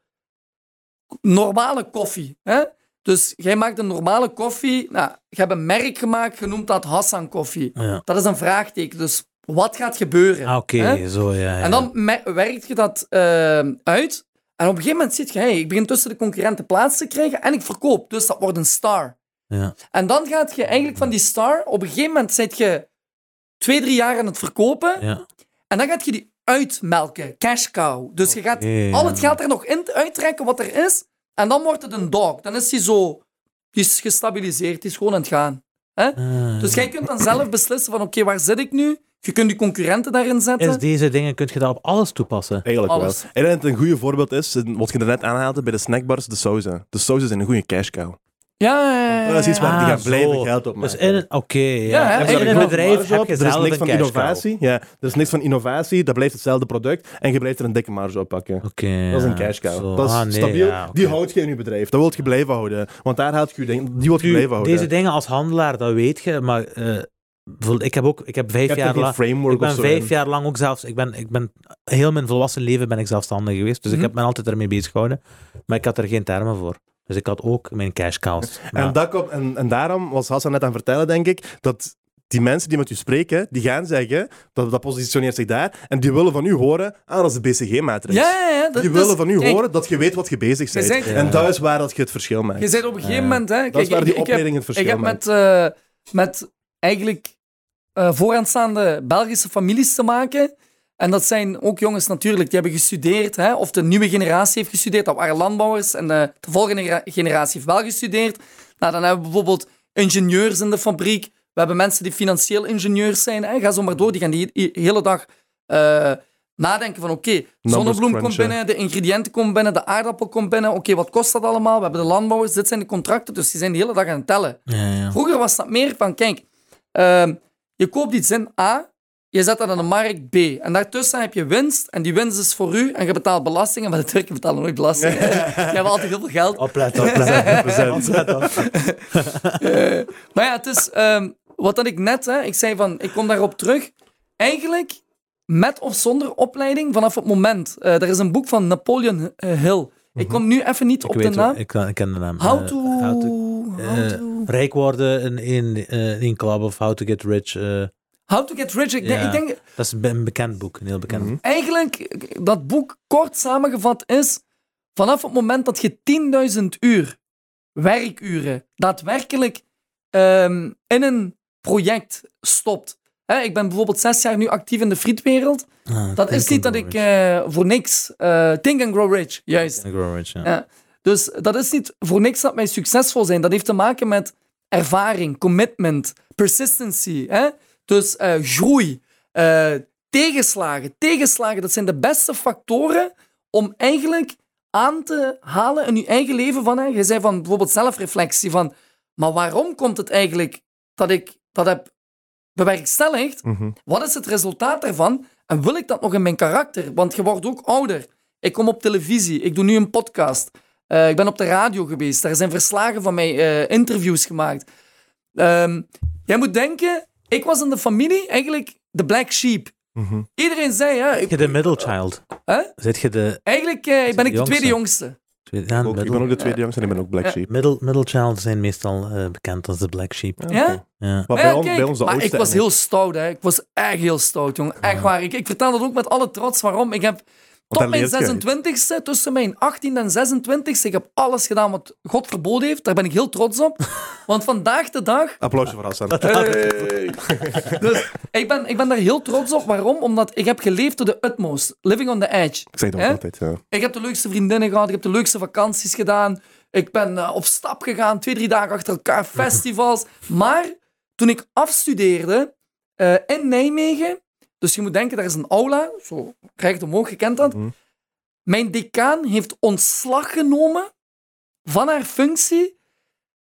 normale koffie. Hè? Dus jij maakt een normale koffie. Nou, je hebt een merk gemaakt, genoemd dat Hassan Koffie. Ja. Dat is een vraagteken. Dus wat gaat gebeuren? Ah, Oké, zo ja. ja. En dan werkt je dat eh, uit. En op een gegeven moment zit je, hey, ik begin tussen de concurrenten plaats te krijgen en ik verkoop. Dus dat wordt een star. Ja. En dan gaat je eigenlijk van die star, op een gegeven moment zit je twee, drie jaar aan het verkopen. Ja. En dan gaat je die uitmelken, cash cow. Dus je gaat al het geld er nog in uittrekken wat er is. En dan wordt het een dog. Dan is hij zo, die is gestabiliseerd, die is gewoon aan het gaan. Hè? Ah, Dus jij kunt dan zelf beslissen van, oké, waar zit ik nu? Je kunt die concurrenten daarin zetten. is deze dingen kun je dat op alles toepassen? Eigenlijk Alles. wel. Het een goede voorbeeld is, wat je er net aanhaalde bij de snackbars, de sauzen. De sauzen zijn een goede cash cow. Ja, ja, ja, ja. Dat is iets waar die Ah, gaan zo. blijven geld op Dus maken. in een... Oké, ja. Ja, in een er is bedrijf heb je er is niks van innovatie. Ja, er is niks van innovatie, dat blijft hetzelfde product en je blijft er een dikke marge op pakken. Oké, Dat is een cash cow. zo. Dat is Ah, nee, stabiel. Die houd je in je bedrijf. Dat wil je blijven houden. Want daar haalt je je ding, die wil je blijven houden. Deze dingen als handelaar, dat weet je, maar eh, ik heb ook ik heb vijf jaar lang... framework Ik ben vijf in. jaar lang ook zelfs... Ik ben, ik ben, heel mijn volwassen leven ben ik zelfstandig geweest. Dus Mhm. ik heb me altijd ermee bezig gehouden. Maar ik had er geen termen voor. Dus ik had ook mijn cash cows. Maar- En, dat komt, en, en daarom was Hassan net aan het vertellen, denk ik, dat die mensen die met u spreken, die gaan zeggen, dat, dat positioneert zich daar, en die willen van u horen, ah, dat is de BCG-matrix. Ja, ja, ja. Dat, Die dus- willen van u kijk, horen dat je weet wat je bezig bent. zegt- En dat is waar dat je het verschil maakt. Je bent op een gegeven Ja. moment... Hè, dat is waar ik- die ik heb- opleiding het verschil Ik heb maakt. met, eh, met eigenlijk eh, vooraanstaande Belgische families te maken. En dat zijn ook jongens natuurlijk, die hebben gestudeerd. Hè, of de nieuwe generatie heeft gestudeerd. Dat waren landbouwers. En de, de volgende genera- generatie heeft wel gestudeerd. Nou, dan hebben we bijvoorbeeld ingenieurs in de fabriek. We hebben mensen die financieel ingenieurs zijn. Hè. Ga zo maar door. Die gaan die hele dag eh, nadenken van oké, zonnebloem komt binnen, de ingrediënten komen binnen, de aardappel komt binnen. Oké, wat kost dat allemaal? We hebben de landbouwers, dit zijn de contracten. Dus die zijn de hele dag aan het tellen. Ja, ja. Vroeger was dat meer van, kijk, ehm, je koopt iets in A, je zet dat aan de markt B. En daartussen heb je winst, en die winst is voor u, en je betaalt belastingen, maar de Turken betalen nooit belasting. je hebt altijd heel veel geld. Opletten, opletten. opletten. Maar ja, het is, ehm, wat dat ik net, hè, ik zei van, ik kom daarop terug. Eigenlijk, met of zonder opleiding, vanaf het moment, eh, er is een boek van Napoleon eh, Hill. Ik kom nu even niet Ik op de naam. ik, ik ken de naam. How Eh, to... how to- how eh, to- rijk worden in één club of How to Get Rich. How to Get Rich. Ik denk, Ja. ik denk dat is een bekend boek, een heel bekend Mhm. boek. eigenlijk, dat boek kort samengevat is, vanaf het moment dat je 10.000 uur werkuren daadwerkelijk ehm, in een project stopt. Hè, ik ben bijvoorbeeld zes jaar nu actief in de frietwereld. Ah, Dat is niet dat ik eh, voor niks... eh think and grow rich, juist. Think and Grow Rich, ja. Ja. Dus dat is niet voor niks dat wij succesvol zijn. Dat heeft te maken met ervaring, commitment, persistency. Hè? Dus eh, groei, eh, tegenslagen. Tegenslagen, dat zijn de beste factoren om eigenlijk aan te halen in je eigen leven. Van, hè? Je zei van bijvoorbeeld zelfreflectie van, maar waarom komt het eigenlijk dat ik dat heb bewerkstelligd? Mhm. Wat is het resultaat daarvan? En wil ik dat nog in mijn karakter? Want je wordt ook ouder. Ik kom op televisie. Ik doe nu een podcast. Eh, ik ben op de radio geweest. Daar zijn verslagen van mij, interviews gemaakt. Ehm, jij moet denken, ik was in de familie eigenlijk de black sheep. Mhm. Iedereen zei, ja, Zit ik, je de middle child? Hè? Zit je de... eigenlijk eh, ben ik de jongste? tweede jongste. Ja, Ook- ik ben ook de tweede jongste en ik ben ook Black. Sheep. middle, middle child zijn meestal eh, bekend als de black sheep. Ja? Ja. Maar bij, ja, ons, kijk, bij ons de maar ik was heel stout, hè. Ik was echt heel stout, jongen. Echt waar. Ik, ik vertel dat ook met alle trots. Waarom? Ik heb tot mijn leert je uit. 26e, tussen mijn 18 en 26e, ik heb alles gedaan wat God verboden heeft. Daar ben ik heel trots op. Want vandaag de dag... Applausje voor Hassan. Hey. dus ik ben, ik ben daar heel trots op. Waarom? Omdat ik heb geleefd to the utmost. Living on the edge. Ik zeg dat altijd. Ja. Ik heb de leukste vriendinnen gehad, ik heb de leukste vakanties gedaan. Ik ben eh, op stap gegaan, twee, drie dagen achter elkaar, festivals. Maar toen ik afstudeerde eh, in Nijmegen, dus je moet denken, daar is een aula, zo omhoog, je kent dat. Mhm. Mijn decaan heeft ontslag genomen van haar functie,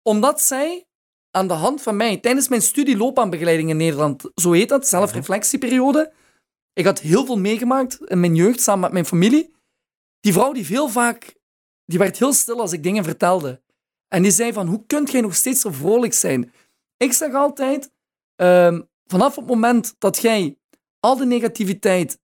omdat zij aan de hand van mij, tijdens mijn studieloopbaanbegeleiding in Nederland, zo heet dat, zelfreflectieperiode, ik had heel veel meegemaakt in mijn jeugd, samen met mijn familie. Die vrouw die veel vaak, die werd heel stil als ik dingen vertelde. En die zei van, hoe kunt jij nog steeds zo vrolijk zijn? Ik zeg altijd, ehm, vanaf het moment dat jij al de negativiteit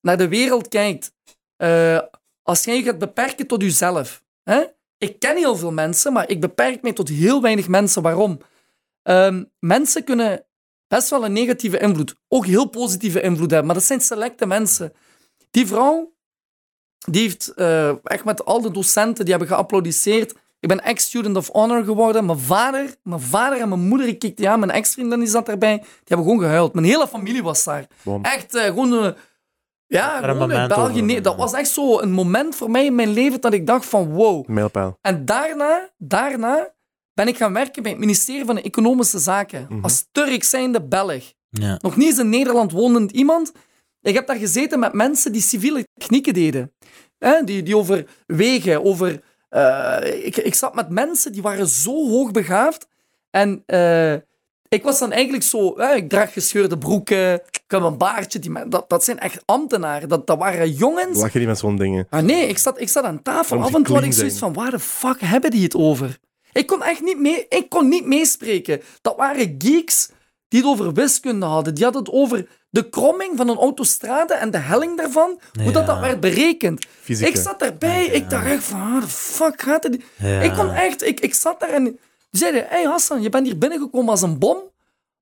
naar de wereld kijkt eh, als jij je gaat beperken tot jezelf. Hè? Ik ken heel veel mensen, maar ik beperk mij tot heel weinig mensen. Waarom? Ehm, mensen kunnen best wel een negatieve invloed, ook heel positieve invloed hebben, maar dat zijn selecte mensen. Die vrouw, die heeft eh, echt met al de docenten, die hebben geapplaudisseerd. Ik ben ex-student of honor geworden. Mijn vader, mijn vader en mijn moeder, die aan, mijn ex-vriendin die zat erbij, die hebben gewoon gehuild. Mijn hele familie was daar. Bom. Echt eh, gewoon... eh, ja, gewoon in moment België. Nee, dat was echt zo een moment voor mij in mijn leven dat ik dacht van wow. Mijlpaal. En daarna, daarna ben ik gaan werken bij het ministerie van Economische Zaken. Als Turk zijnde Belg. Ja. Nog niet eens in Nederland wonend iemand. Ik heb daar gezeten met mensen die civiele technieken deden. Hè, die, die over wegen, over... eh, ik, ik zat met mensen die waren zo hoogbegaafd. En eh, ik was dan eigenlijk zo... hè, ik draag gescheurde broeken, ik heb een baardje. Die, dat, dat zijn echt ambtenaren. Dat, dat waren jongens... Lach je niet met zo'n dingen? Ah nee, ik zat, ik zat aan tafel. Af en toe had ik zoiets van, waar de fuck hebben die het over? Ik kon echt niet, mee, ik kon niet meespreken. Dat waren geeks die het over wiskunde hadden. Die hadden het over de kromming van een autostrade en de helling daarvan. Hoe dat, Ja. dat werd berekend. Ik zat daarbij. Ik dacht echt van, de fuck gaat het? Ja. Ik kon echt... Ik, ik zat daar en... Die zeiden, hey Hassan, je bent hier binnengekomen als een bom.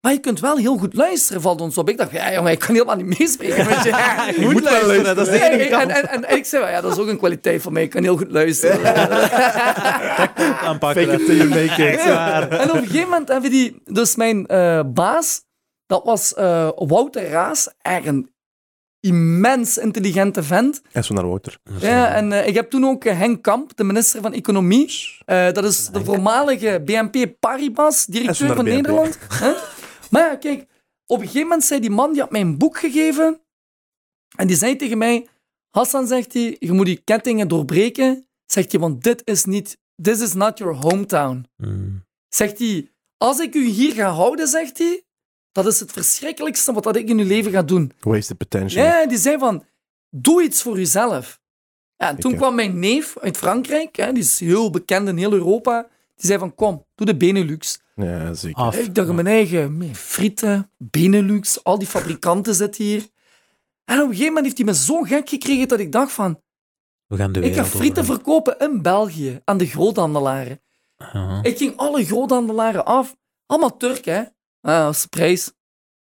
Maar je kunt wel heel goed luisteren, valt ons op. Ik dacht, ja jongen, ik kan helemaal niet meespreken met je. Je moet luisteren, dat is de Nee, enige en, kant. en, en, en ik zei, ja, dat is ook een kwaliteit van mij. Ik kan heel goed luisteren. aanpakken. Fake it till you make it. En op een gegeven moment hebben die... Dus mijn eh, baas, dat was eh, Wouter Raas. Echt een immens intelligente vent. En zo naar Wouter. Ja, en eh, ik heb toen ook Henk Kamp, de minister van Economie. Eh, dat is de voormalige BNP Paribas, directeur van BNP. Nederland. Hè? Maar ja, kijk, op een gegeven moment zei die man, die had mij een boek gegeven. En die zei tegen mij, Hassan, zegt hij, je moet die kettingen doorbreken. Zegt hij, want dit is niet, this is not your hometown. Mm. Zegt hij, als ik u hier ga houden, zegt hij, dat is het verschrikkelijkste wat dat ik in uw leven ga doen. Wasted potential. Ja, die zei van, doe iets voor jezelf. Ja, en toen Oké. kwam mijn neef uit Frankrijk, hè, die is heel bekend in heel Europa, die zei van, kom, doe de Benelux. Ja, zeker. Af. Ik dacht in mijn eigen, "Meh, frieten, Benelux, al die fabrikanten zitten hier. En op een gegeven moment heeft hij me zo gek gekregen dat ik dacht van, We gaan de ik ga frieten over. verkopen in België aan de groothandelaren. Ja. Ik ging alle groothandelaren af. Allemaal Turk, hè. Ah, de prijs?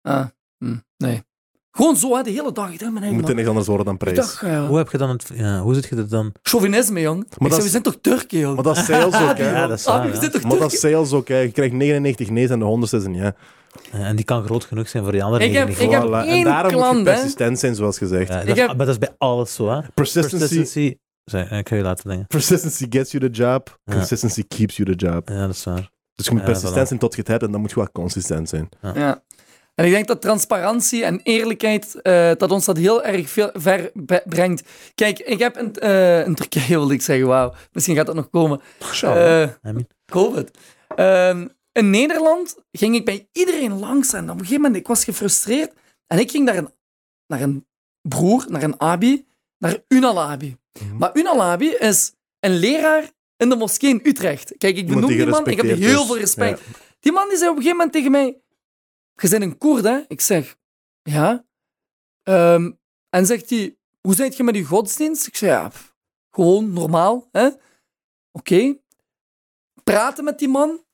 Ah, hm, nee. Gewoon zo, hè, de hele dag. Ik dacht, mijn eigen Moet er man. niks anders worden dan prijs. dacht, Hoe heb je dan het... Ja, hoe zit je er dan... chauvinisme, jong. ik dat zei, is- we zijn toch Turken, jong? Maar dat is sales ook, hè. Ja, dat is Ah, waar, we ja. zijn toch Maar dat Turken? is sales ook, hè. Je krijgt 99 nee's en de 100 is een ja. En die kan groot genoeg zijn voor die andere Ik heb- 99. ik heb Voilà. één En daarom moet klant, je hè. persistent zijn, zoals gezegd. Ja, dat, is- heb- Maar dat is bij alles zo, hè. Persistency, Zeg, ik ga je laten denken. persistency gets you the job. Ja. Consistency keeps you the job. Ja, dat is waar. Dus je moet Ja, persistent voilà. zijn tot je het hebt en dan moet je wel consistent zijn. Ja. En ik denk dat transparantie en eerlijkheid, eh, dat ons dat heel erg veel ver brengt. Kijk, ik heb in, eh, in Turkije, wilde ik zeggen, wauw, misschien gaat dat nog komen. Eh, I mean, COVID. Ehm, in Nederland ging ik bij iedereen langs en op een gegeven moment, ik was gefrustreerd. En ik ging naar een, naar een broer, naar een abi, naar Unal Abi. Mhm. Maar Unal Abi is een leraar in de moskee in Utrecht. Kijk, ik benoem die die man, ik heb heel veel respect. Die man die zei op een gegeven moment tegen mij, je bent een Koerd, hè? Ik zeg, ja. Ehm, en zegt hij, hoe zit je met je godsdienst? Ik zeg, ja, pff, gewoon normaal, hè? Oké. Praten met die man.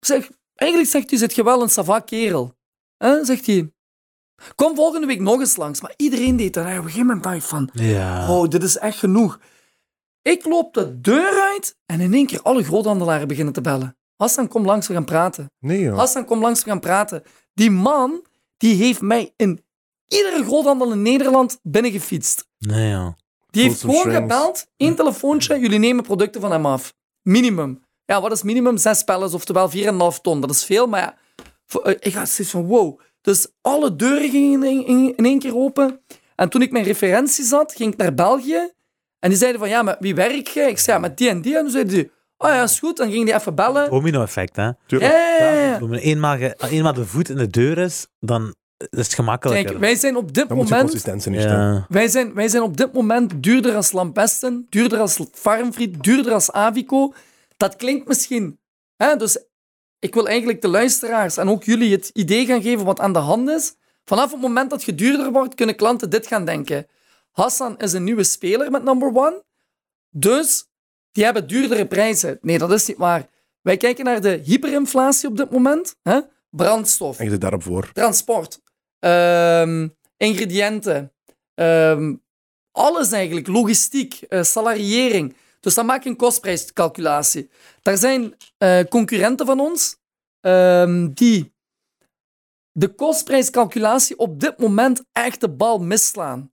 Zeg, eigenlijk zegt hij, zit je wel een sava kerel. Hè? Zegt hij, kom volgende week nog eens langs. Maar iedereen deed dat. Op een gegeven moment dacht ik van, ja. oh, dit is echt genoeg. Ik loop de deur uit en in één keer alle groothandelaren beginnen te bellen. Hassan, kom langs, we gaan praten. Nee, joh. Hassan, kom langs, we gaan praten. Die man, die heeft mij in iedere groothandel in Nederland binnengefietst. Nee, ja. Die heeft gewoon gebeld, één telefoontje, jullie nemen producten van hem af. Minimum. Ja, wat is minimum? Zes pallets, oftewel 4,5 ton. Dat is veel, maar ja. voor- eh, Ik had zoiets van, wow. Dus alle deuren gingen in, in, in één keer open. En toen ik mijn referentie zat, ging ik naar België. En die zeiden van, ja, met wie werk je? Ik zei, ja, met die en die. En toen zeiden die, oh ja, is goed. Dan ging die even bellen. Domino-effect, hè. Ja, Tuurlijk. ja, ja, ja. Als eenmaal, ge- eenmaal de voet in de deur is, dan is het gemakkelijker. Kijk, wij zijn op dit Dan moet je moment... consistent zijn. ja. Wij zijn, wij zijn op dit moment duurder als Lampesten, duurder als Farmfried, duurder als Avico. Dat klinkt misschien... Hè, dus ik wil eigenlijk de luisteraars en ook jullie het idee gaan geven wat aan de hand is. Vanaf het moment dat je duurder wordt, kunnen klanten dit gaan denken. Hassan is een nieuwe speler met number one. Dus die hebben duurdere prijzen. Nee, dat is niet waar. Wij kijken naar de hyperinflatie op dit moment. Hè? Brandstof, En daarop voor. transport, ehm, ingrediënten, ehm, alles eigenlijk, logistiek, eh, salariering. Dus dan maak je een kostprijscalculatie. Daar zijn eh, concurrenten van ons ehm, die de kostprijscalculatie op dit moment echt de bal misslaan.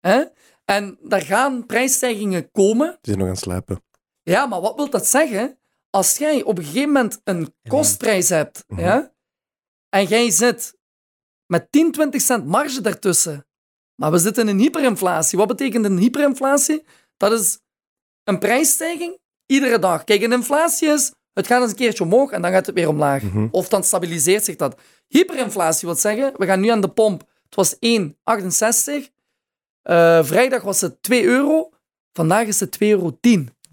Hè? En daar gaan prijsstijgingen komen. Die zijn nog aan het slapen. Ja, maar wat wil dat zeggen? Als jij op een gegeven moment een kostprijs hebt Mhm. ja, en jij zit met 10, 20 cent marge daartussen, maar we zitten in een hyperinflatie. Wat betekent een hyperinflatie? Dat is een prijsstijging iedere dag. Kijk, een inflatie is, het gaat eens een keertje omhoog en dan gaat het weer omlaag. Mhm. Of dan stabiliseert zich dat. Hyperinflatie wil zeggen, we gaan nu aan de pomp. Het was 1,68. Eh, vrijdag was het 2 euro. Vandaag is het 2,10 euro.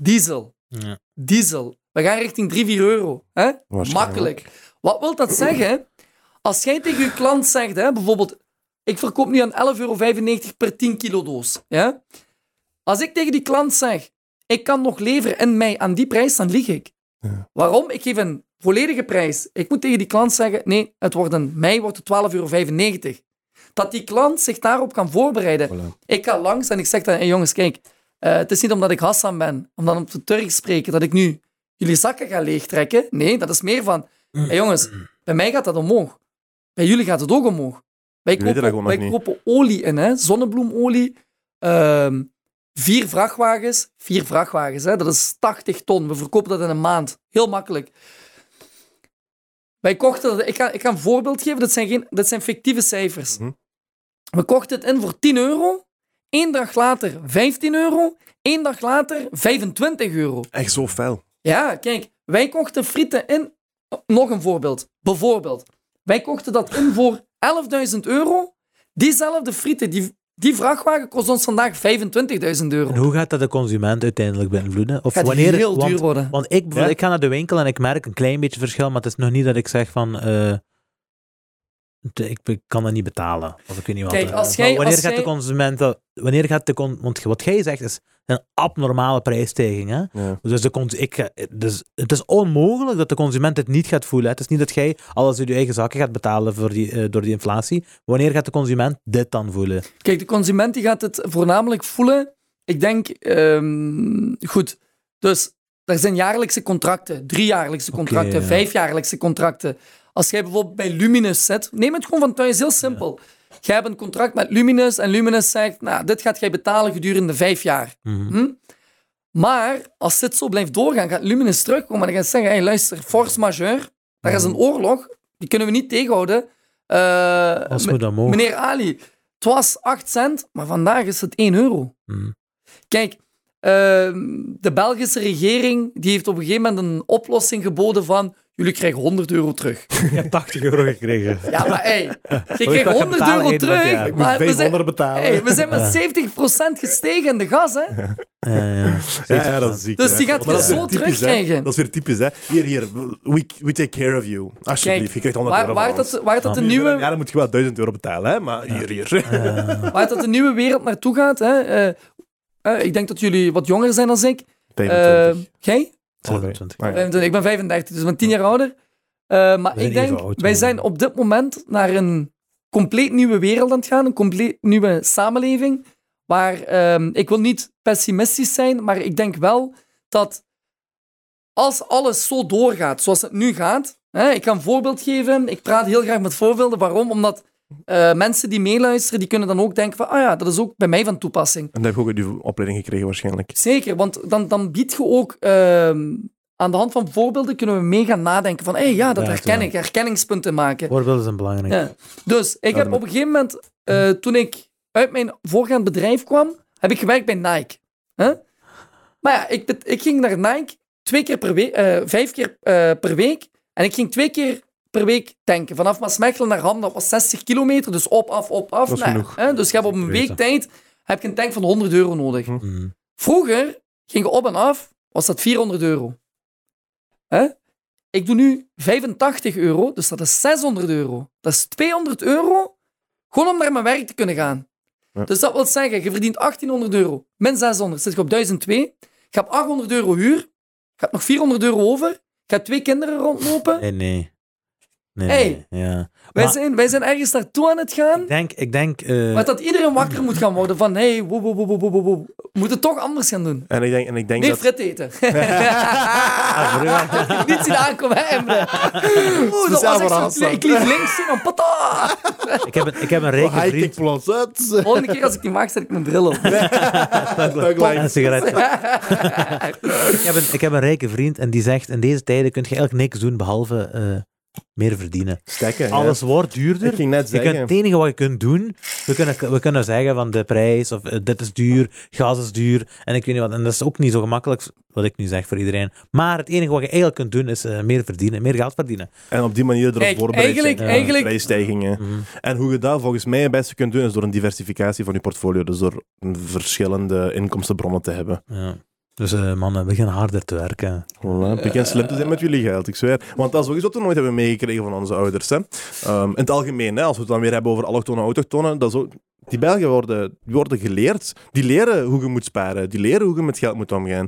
Diesel Ja. diesel. We gaan richting 3, 4 euro. Hè? Makkelijk. Wat wil dat zeggen? Als jij tegen je klant zegt, hè, bijvoorbeeld, ik verkoop nu aan 11,95 euro per 10 kilo doos. Ja? Als ik tegen die klant zeg, ik kan nog leveren in mei aan die prijs, dan lieg ik. Ja. Waarom? Ik geef een volledige prijs. Ik moet tegen die klant zeggen, nee, het wordt in mei wordt het 12,95 euro. Dat die klant zich daarop kan voorbereiden. Voilà. Ik ga langs en ik zeg dan, hey jongens, kijk, eh, het is niet omdat ik Hassan ben, om dan op de Turks spreken, dat ik nu jullie zakken ga leegtrekken. Nee, dat is meer van, hey jongens, bij mij gaat dat omhoog. Bij jullie gaat het ook omhoog. Wij kopen, wij kopen olie in, hè? zonnebloemolie. Ehm, vier vrachtwagens. Vier vrachtwagens, hè? dat is 80 ton. We verkopen dat in een maand. Heel makkelijk. Wij kochten dat, ik, ga, ik ga een voorbeeld geven, dat zijn, geen, dat zijn fictieve cijfers. Mhm. We kochten het in voor 10 euro. Eén dag later 15 euro. Één dag later 25 euro. Echt zo fel. Ja, kijk, wij kochten frieten in. Nog een voorbeeld. Bijvoorbeeld, wij kochten dat in voor 11.000 euro. Diezelfde frieten, die, die vrachtwagen kost ons vandaag 25.000 euro. En hoe gaat dat de consument uiteindelijk beïnvloeden? Of Gaat wanneer, heel want, duur worden. Want ik, Ja? ik ga naar de winkel en ik merk een klein beetje verschil, maar het is nog niet dat ik zeg van... eh, ik, ik kan dat niet betalen. Of ik weet niet wat. Kijk, als Maar jij- wanneer als gaat de jij- consument... dat- Wanneer gaat de... Con, want wat jij zegt is een abnormale prijsstijging. Hè? Ja. Dus, de, ik, dus het is onmogelijk dat de consument het niet gaat voelen. Het is niet dat jij alles uit je eigen zakken gaat betalen voor die, eh, door die inflatie. Wanneer gaat de consument dit dan voelen? Kijk, de consument die gaat het voornamelijk voelen. Ik denk, ehm, goed, dus er zijn jaarlijkse contracten, driejaarlijkse contracten, ja. vijfjaarlijkse contracten. Als jij bijvoorbeeld bij Luminus zit, neem het gewoon van thuis, heel simpel. Jij hebt een contract met Luminus en Luminus zegt, nou, dit gaat jij betalen gedurende vijf jaar. Mhm. Hm? Maar als dit zo blijft doorgaan, gaat Luminus terugkomen en gaat zeggen, hey, luister, force majeure, daar is een oorlog, die kunnen we niet tegenhouden. Eh, Als we dat mogen. Meneer Ali, het was 8 cent, maar vandaag is het 1 euro. Mhm. Kijk, ehm, de Belgische regering die heeft op een gegeven moment een oplossing geboden van jullie krijgen 100 euro terug. Je hebt 80 euro gekregen. Ja, maar hey, je je 100 betalen euro terug. Ik moet maar we zijn, 500 betalen. hey, we zijn met 70% gestegen in de gas, hè? Ja, ja. Ja, ja, dat is ziek. Dus die gaat je zo weer hè. terugkrijgen. Dat is weer typisch, hè. Hier, hier. We, we take care of you. Alsjeblieft, Kijk, je krijgt 100 waar, euro waar, dat, waar dat de Ja, nieuwe... dan moet je wel 1000 euro betalen, hè. Maar hier, hier. waar dat de nieuwe wereld naartoe gaat. Hè? eh, eh, ik denk dat jullie wat jonger zijn dan ik. Eh, 25. jij? 27. Ja. 25. Ik ben 35, dus ik ben 10 jaar ouder. Eh, maar ik denk, oud, wij man. zijn op dit moment naar een compleet nieuwe wereld aan het gaan. Een compleet nieuwe samenleving. Waar ehm, ik wil niet pessimistisch zijn, maar ik denk wel dat als alles zo doorgaat zoals het nu gaat. Hè, ik kan een voorbeeld geven. Ik praat heel graag met voorbeelden. Waarom? Omdat eh, mensen die meeluisteren, die kunnen dan ook denken van, ah ja, dat is ook bij mij van toepassing. En dan heb je ook uit je opleiding gekregen, waarschijnlijk. Zeker, want dan, dan biedt je ook... ehm, aan de hand van voorbeelden kunnen we mee gaan nadenken van, hé, hey, ja, dat Ja, herken ik, herkenningspunten maken. Voorbeelden zijn belangrijk. Ja. Dus ik heb op een gegeven moment, eh, toen ik uit mijn voorgaand bedrijf kwam, heb ik gewerkt bij Nike. Hè? Maar ja, ik, ik ging naar Nike twee keer per week, eh, vijf keer eh, per week. En ik ging twee keer per week tanken. Vanaf Maasmechelen naar Ham, dat was 60 kilometer. Dus op, af, op, af. Dat is Nou, genoeg. hè? Dus je hebt op een week tijd heb je een tank van 100 euro nodig. Mhm. Vroeger ging je op en af, was dat 400 euro. Hè? Ik doe nu 85 euro, dus dat is 600 euro. Dat is 200 euro gewoon om naar mijn werk te kunnen gaan. Ja. Dus dat wil zeggen, je verdient 1800 euro, min 600, zit je op 1002. Je hebt 800 euro huur, je hebt nog 400 euro over, je hebt twee kinderen rondlopen. Nee, nee. Nee, Hey. ja. Wij, Maar zijn, wij zijn ergens naartoe aan het gaan. ik denk, ik denk eh, Maar dat iedereen wakker moet gaan worden van, hé, hey, wo, wo, wo, wo, wo, wo, wo. we moeten het toch anders gaan doen. En ik denk, en ik denk Nee, dat... frit eten. ah, niet zien aankomen, hè, Emre. Oeh, dat was echt zo... Ik liep links zien en pata. ik, heb een, ik heb een rijke High-tech vriend. plots. Volgende keer als ik die maak, zet ik mijn bril op. En een sigaret. ik, heb een, ik heb een rijke vriend en die zegt: In deze tijden kun je eigenlijk niks doen behalve eh, meer verdienen. Stekken, ja. Alles wordt duurder. Ik ging net Je kunt, zeggen. het enige wat je kunt doen, we kunnen, we kunnen zeggen van de prijs, of eh, dit is duur, gas is duur, en ik weet niet wat. En dat is ook niet zo gemakkelijk, wat ik nu zeg voor iedereen. Maar het enige wat je eigenlijk kunt doen, is eh, meer verdienen, meer geld verdienen. En op die manier erop Kijk, voorbereid eigenlijk- zijn op eigenlijk- prijsstijgingen. Mhm. En hoe je dat volgens mij het beste kunt doen, is door een diversificatie van je portfolio. Dus door verschillende inkomstenbronnen te hebben. Ja. Dus eh, mannen, begin harder te werken. Voilà, begin slim te zijn met jullie geld, ik zweer. Want dat is ook iets wat we nooit hebben meegekregen van onze ouders. Hè. Ehm, in het algemeen, hè, als we het dan weer hebben over allochtonen en autochtonen, dat is ook, die Belgen worden, die worden geleerd. Die leren hoe je moet sparen. Die leren hoe je met geld moet omgaan.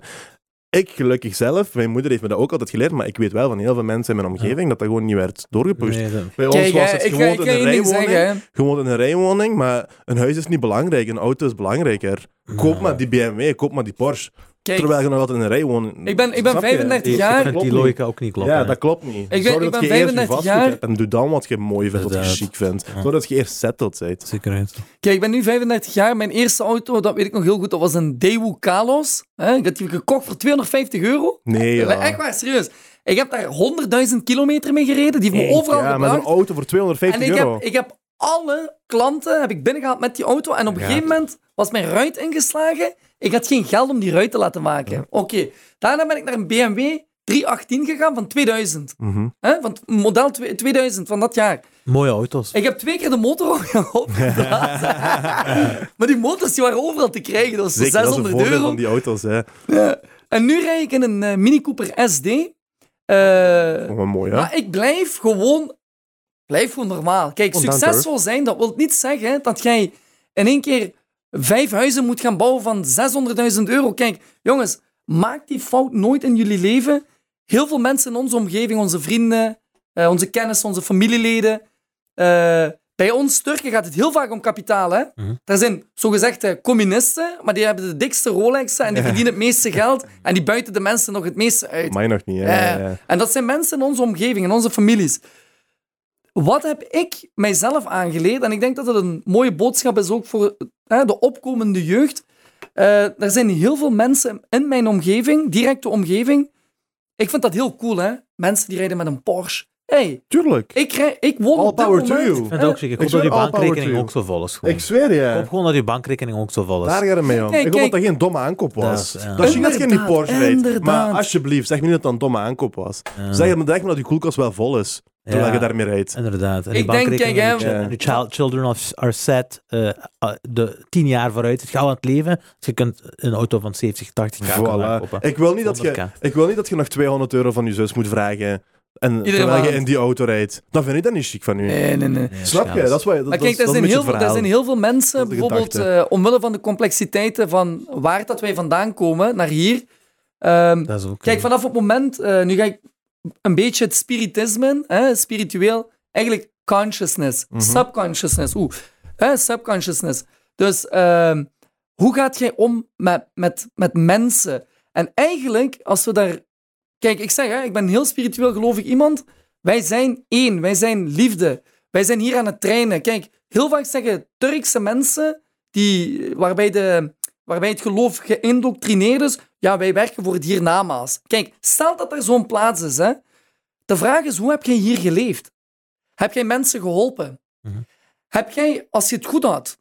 Ik gelukkig zelf, mijn moeder heeft me dat ook altijd geleerd, maar ik weet wel van heel veel mensen in mijn omgeving dat dat gewoon niet werd doorgepusht. Nee, dat- Bij ons Kijk, was het ik gewoon ik in een rijwoning. zeggen. Gewoon in een rijwoning, maar een huis is niet belangrijk, een auto is belangrijker. Koop maar die BMW, koop maar die Porsche. Kijk, Terwijl je nog altijd in een rij woont. Ik ben- ik ben Snap je? 35 die- jaar- Ik vind Klopt die logica ook niet kloppen. Ja, dat klopt niet. Ik ben- Zorg ik dat ben je eerst je 35 vastgoed jaar. hebt En doe dan wat je mooi vindt, wat je chic vindt. Ja. Zodat je eerst settled bent. Zekerheid. Kijk, ik ben nu 35 jaar. Mijn eerste auto, dat weet ik nog heel goed, dat was een Daewoo Kalos. Hè, Ik had die gekocht voor 250 euro. Nee, ja. Echt waar, serieus. Ik heb daar 100.000 kilometer mee gereden. Die heeft me overal ja, met een auto voor 250 En ik euro. heb, ik heb alle klanten heb ik binnengehaald met die auto. En op een Ja. gegeven moment was mijn ruit ingeslagen. Ik had geen geld om die ruit te laten maken. Oké. Daarna ben ik naar een BMW 318 gegaan van 2000. Mhm. Hè? Van model twe- 2000 van dat jaar. Mooie auto's. Ik heb twee keer de motor opgeblazen. maar die motors die waren overal te krijgen. Dat was Zeker, dat is 600 euro. van die auto's. Hè. Ja. En nu rijd ik in een eh, Mini Cooper SD. Eh, Oh, mooi, hè? maar ik blijf gewoon, blijf gewoon normaal. Kijk, succesvol zijn, dat wil niet zeggen dat jij in één keer vijf huizen moet gaan bouwen van 600.000 euro. Kijk, jongens, maak die fout nooit in jullie leven. Heel veel mensen in onze omgeving, onze vrienden, eh, onze kennissen, onze familieleden. eh, bij ons Turken gaat het heel vaak om kapitaal. Hè? Mhm. Er zijn zogezegde communisten, maar die hebben de dikste Rolexen en die verdienen het meeste geld. En die buiten de mensen nog het meeste uit. Mij nog niet. hè. Ja, Eh, ja. En dat zijn mensen in onze omgeving, in onze families. Wat heb ik mijzelf aangeleerd? En ik denk dat het een mooie boodschap is ook voor de opkomende jeugd. Eh, er zijn heel veel mensen in mijn omgeving, directe omgeving. Ik vind dat heel cool, hè? Mensen die rijden met een Porsche. Hey, Tuurlijk. ik, rij, ik woon All op power to you. Ik vind het ook zeker. Ik hoop Ik dat je bankrekening ook zo vol is. Gewoon. Ik zweer Ik je. hoop gewoon dat je bankrekening ook zo vol is. Daar gaat het mee om. Kijk, ik hoop dat dat geen domme aankoop was. Dat ja. Dat je in die Inderdaad, Porsche rijdt. Maar alsjeblieft, zeg me niet dat dat een domme aankoop was. Ja. Zeg me direct maar dat je koelkast wel vol is. Terwijl Ja. je daarmee rijdt. Inderdaad. En Ik die denk, bankrekening, kijk, je, je child, children of- are set uh, uh, de tien jaar vooruit. Het gaat aan het leven. Dus je kunt een auto van 70, 80 jaar Voilà. kopen. Ik wil, niet dat je, 100k. ik wil niet dat je nog 200 euro van je zus moet vragen. En terwijl maand. je in die auto rijdt. Dan vind ik dat niet chic van u. Nee, nee, nee. Nee, Snap je? Dat is wat je. Dat, Maar dat kijk, is- er dat is heel veel, er zijn heel veel mensen, bijvoorbeeld eh, omwille van de complexiteiten van waar dat wij vandaan komen, naar hier. Ehm, Dat is ook, kijk, eh, vanaf het moment, eh, nu ga ik een beetje het spiritisme, in, hè, spiritueel, eigenlijk consciousness, Mhm. subconsciousness, oeh, hè, subconsciousness. Dus ehm, hoe gaat jij om met, met, met mensen? En eigenlijk, als we daar... Kijk, ik zeg, hè, ik ben een heel spiritueel gelovig iemand. Wij zijn één, wij zijn liefde. Wij zijn hier aan het trainen. Kijk, heel vaak zeggen Turkse mensen, die, waarbij, de, waarbij het geloof geïndoctrineerd is, ja, wij werken voor het hiernamaals. Kijk, stel dat er zo'n plaats is, hè. De vraag is, hoe heb jij hier geleefd? Heb jij mensen geholpen? Mhm. Heb jij, als je het goed had,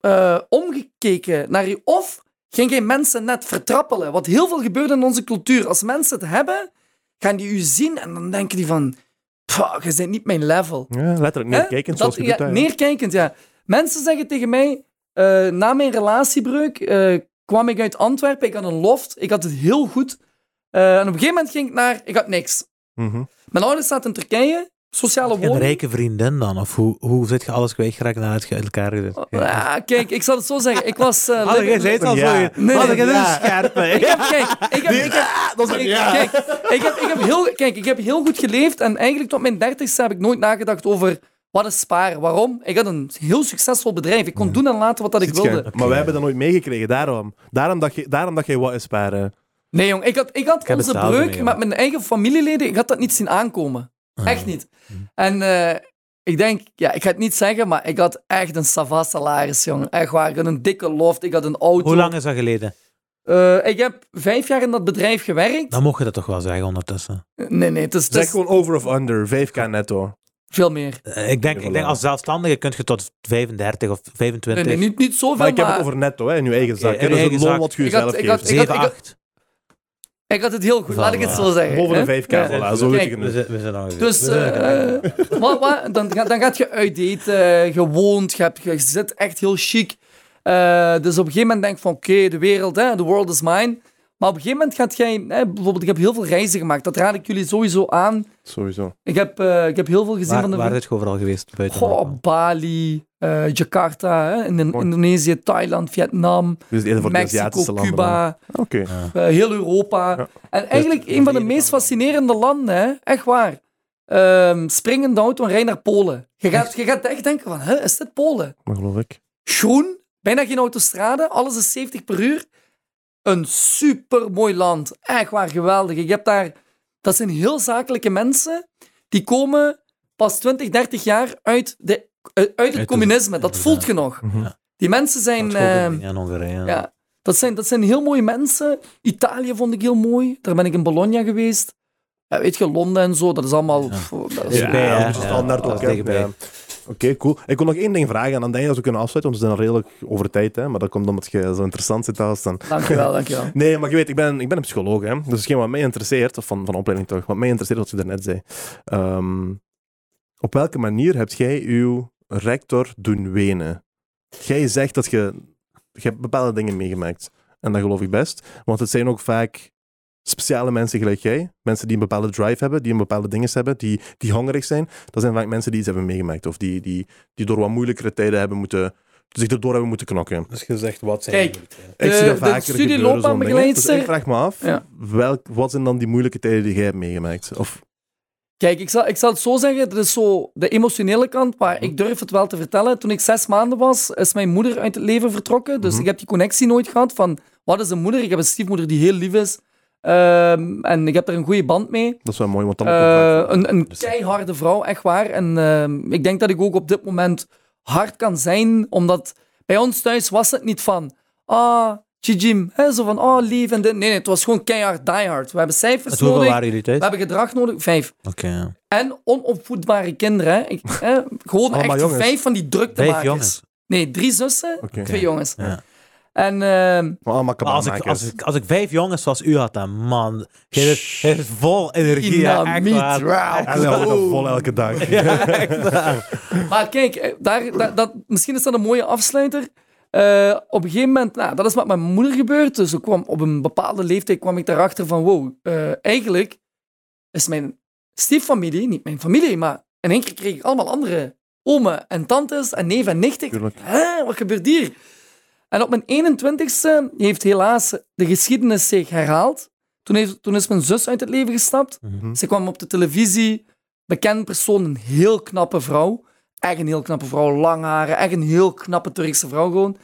eh, omgekeken naar je... Of ging jij mensen net vertrappelen? Wat heel veel gebeurt in onze cultuur. Als mensen het hebben, gaan die u zien en dan denken die van... "Pah, je bent niet mijn level. Ja, letterlijk neerkijkend Dat- zoals je ja, doet. Neerkijkend, ja. Mensen zeggen tegen mij, eh, na mijn relatiebreuk eh, kwam ik uit Antwerpen, ik had een loft, ik had het heel goed. Eh, en op een gegeven moment ging ik naar, ik had niks. Mhm. Mijn ouders zaten in Turkije, sociale Een woning. rijke vriendin dan? Of hoe, hoe zit je alles kwijtgeraakt nadat je uit elkaar gezet? Ah, kijk, ik zal het zo zeggen. Ik was... eh, Hadden jij zei het al Ja. zo. Nee, Hadden nee, een ja. scherpe. Ik heb, kijk, ik heb, ik heb, dat is een ik- ja. kijk, ik heb, ik heb heel, kijk, ik heb heel goed geleefd en eigenlijk tot mijn dertigste heb ik nooit nagedacht over wat is sparen. Waarom? Ik had een heel succesvol bedrijf. Ik kon doen en laten wat dat ik wilde. Maar wij hebben dat nooit meegekregen, daarom. Daarom dacht je, daarom je wat is sparen. Nee, jong, ik had, ik had onze breuk met mijn eigen familieleden. Ik had dat niet zien aankomen. Echt niet. En eh, ik denk, ja, ik ga het niet zeggen, maar ik had echt een sava salaris, jongen. Echt waar. Ik had een dikke loft, ik had een auto. Hoe lang is dat geleden? Eh, ik heb vijf jaar in dat bedrijf gewerkt. Dan mocht je dat toch wel zeggen ondertussen. Nee, nee, het is, het Zeg gewoon over of under, 5k netto. veel meer. Eh, Ik denk, ik denk als zelfstandige kun je tot 35 of 25. Nee, nee, niet, niet zoveel, Maar ik heb maar het over netto, hè, in je eigen zak. in hè. je Dat is het loon wat je jezelf ik had- geeft. ik had- 7, ik had- 8. Ik had het heel goed, laat ik het zo zeggen. Boven de 5k, Ja. voilà, zo weet Kijk, je We het. zijn, we zijn al Dus zijn- eh, wat, wat, dan, dan gaat je uitdaten, je woont, je, hebt, je zit echt heel chic. Eh, dus op een gegeven moment denk je van oké, de wereld, hè, the world is mine. Maar op een gegeven moment gaat jij, hè, bijvoorbeeld ik heb heel veel reizen gemaakt, dat raad ik jullie sowieso aan. Sowieso. Ik heb, eh, ik heb heel veel gezien waar, van de... waar is het overal geweest? Buiten Goh? Bali, eh, Jakarta, hè, in. Indonesië, Thailand, Vietnam, Dus Mexico. Cuba, eh, heel Europa. Ja. En eigenlijk een van de meest fascinerende landen, hè? echt waar. Ehm spring in de auto en rij naar Polen. Je gaat, je gaat echt denken van, hè, is dit Polen? Dat geloof ik. Groen, bijna geen autostrade, alles is 70 per uur. Een super mooi land. Echt waar, geweldig. Ik heb daar, dat zijn heel zakelijke mensen, die komen pas 20, 30 jaar uit, de, uit het communisme. Dat ja. voelt je nog. Mhm. Die mensen zijn... Dat is ook ehm, in Hongarije. ja, dat zijn, dat zijn heel mooie mensen. Italië vond ik heel mooi. Daar ben ik in Bologna geweest. Ja, weet je, Londen en zo, dat is allemaal... Pff, dat is- standaard ook. Oké, cool. Ik wil nog één ding vragen en dan denk ik dat we kunnen afsluiten, want we zijn al redelijk over tijd. Hè? Maar dat komt omdat je zo interessant zit als dan. Dankjewel, dankjewel. Nee, maar je weet, ik ben, ik ben een psycholoog. Hè? Dus hetgeen wat mij interesseert, of van, van opleiding toch, wat mij interesseert, wat je daarnet zei. Ehm, op welke manier hebt jij uw rector doen wenen? Jij zegt dat je, je hebt bepaalde dingen meegemaakt. En dat geloof ik best. Want het zijn ook vaak speciale mensen gelijk jij. Mensen die een bepaalde drive hebben, die een bepaalde dingen hebben, die, die hongerig zijn. Dat zijn vaak mensen die iets hebben meegemaakt. Of die, die, die door wat moeilijkere tijden hebben moeten, zich erdoor hebben moeten knokken. Dus je zegt, wat zijn Kijk? Ik De- zie dat de vaker studie zo'n dingen. Dus ik vraag me af, Ja. welk, wat zijn dan die moeilijke tijden die jij hebt meegemaakt? Of, Kijk, ik zal, ik zal het zo zeggen, dat is zo de emotionele kant, maar ik durf het wel te vertellen. Toen ik zes maanden was, is mijn moeder uit het leven vertrokken. Dus Mhm. ik heb die connectie nooit gehad van, wat is een moeder? Ik heb een stiefmoeder die heel lief is. Ehm, en ik heb daar een goede band mee. dat is wel mooi, want dan... Eh, een, een Dus- keiharde vrouw, echt waar. En ehm, ik denk dat ik ook op dit moment hard kan zijn, omdat bij ons thuis was het niet van, ah, Jim, hè, zo van, oh, lief en dit. Nee, nee, het was gewoon keihard, diehard. We hebben cijfers nodig, waren jullie thuis? we hebben gedrag nodig, vijf. Oké, ja. En onopvoedbare kinderen, hè. Ik, hè gewoon Allemaal echt jongens. vijf van die druktemakers. Vijf jongens. Nee, drie zussen, twee jongens. Ja. En ehm, Maar allemaal Maar als, ik, als, ik, als ik vijf jongens zoals u had, dan man, jij hebt vol energie. Dynamiet, waar. wauw. En dat vol elke dag. Ja, echt waar. Maar kijk, eh, daar, daar- dat, misschien is dat een mooie afsluiter. Eh, op een gegeven moment, nou, dat is met mijn moeder gebeurd. Dus ik kwam op een bepaalde leeftijd kwam ik daarachter van, wow, eh, eigenlijk is mijn stieffamilie, niet mijn familie, maar in één keer kreeg ik allemaal andere omen en tantes en neven en nichten. Hè, wat gebeurt hier? En op mijn 21ste heeft helaas de geschiedenis zich herhaald. Toen, heeft, toen is mijn zus uit het leven gestapt. Mhm. Ze kwam op de televisie, bekend persoon, een heel knappe vrouw. Echt een heel knappe vrouw, lang haren, echt een heel knappe Turkse vrouw gewoon.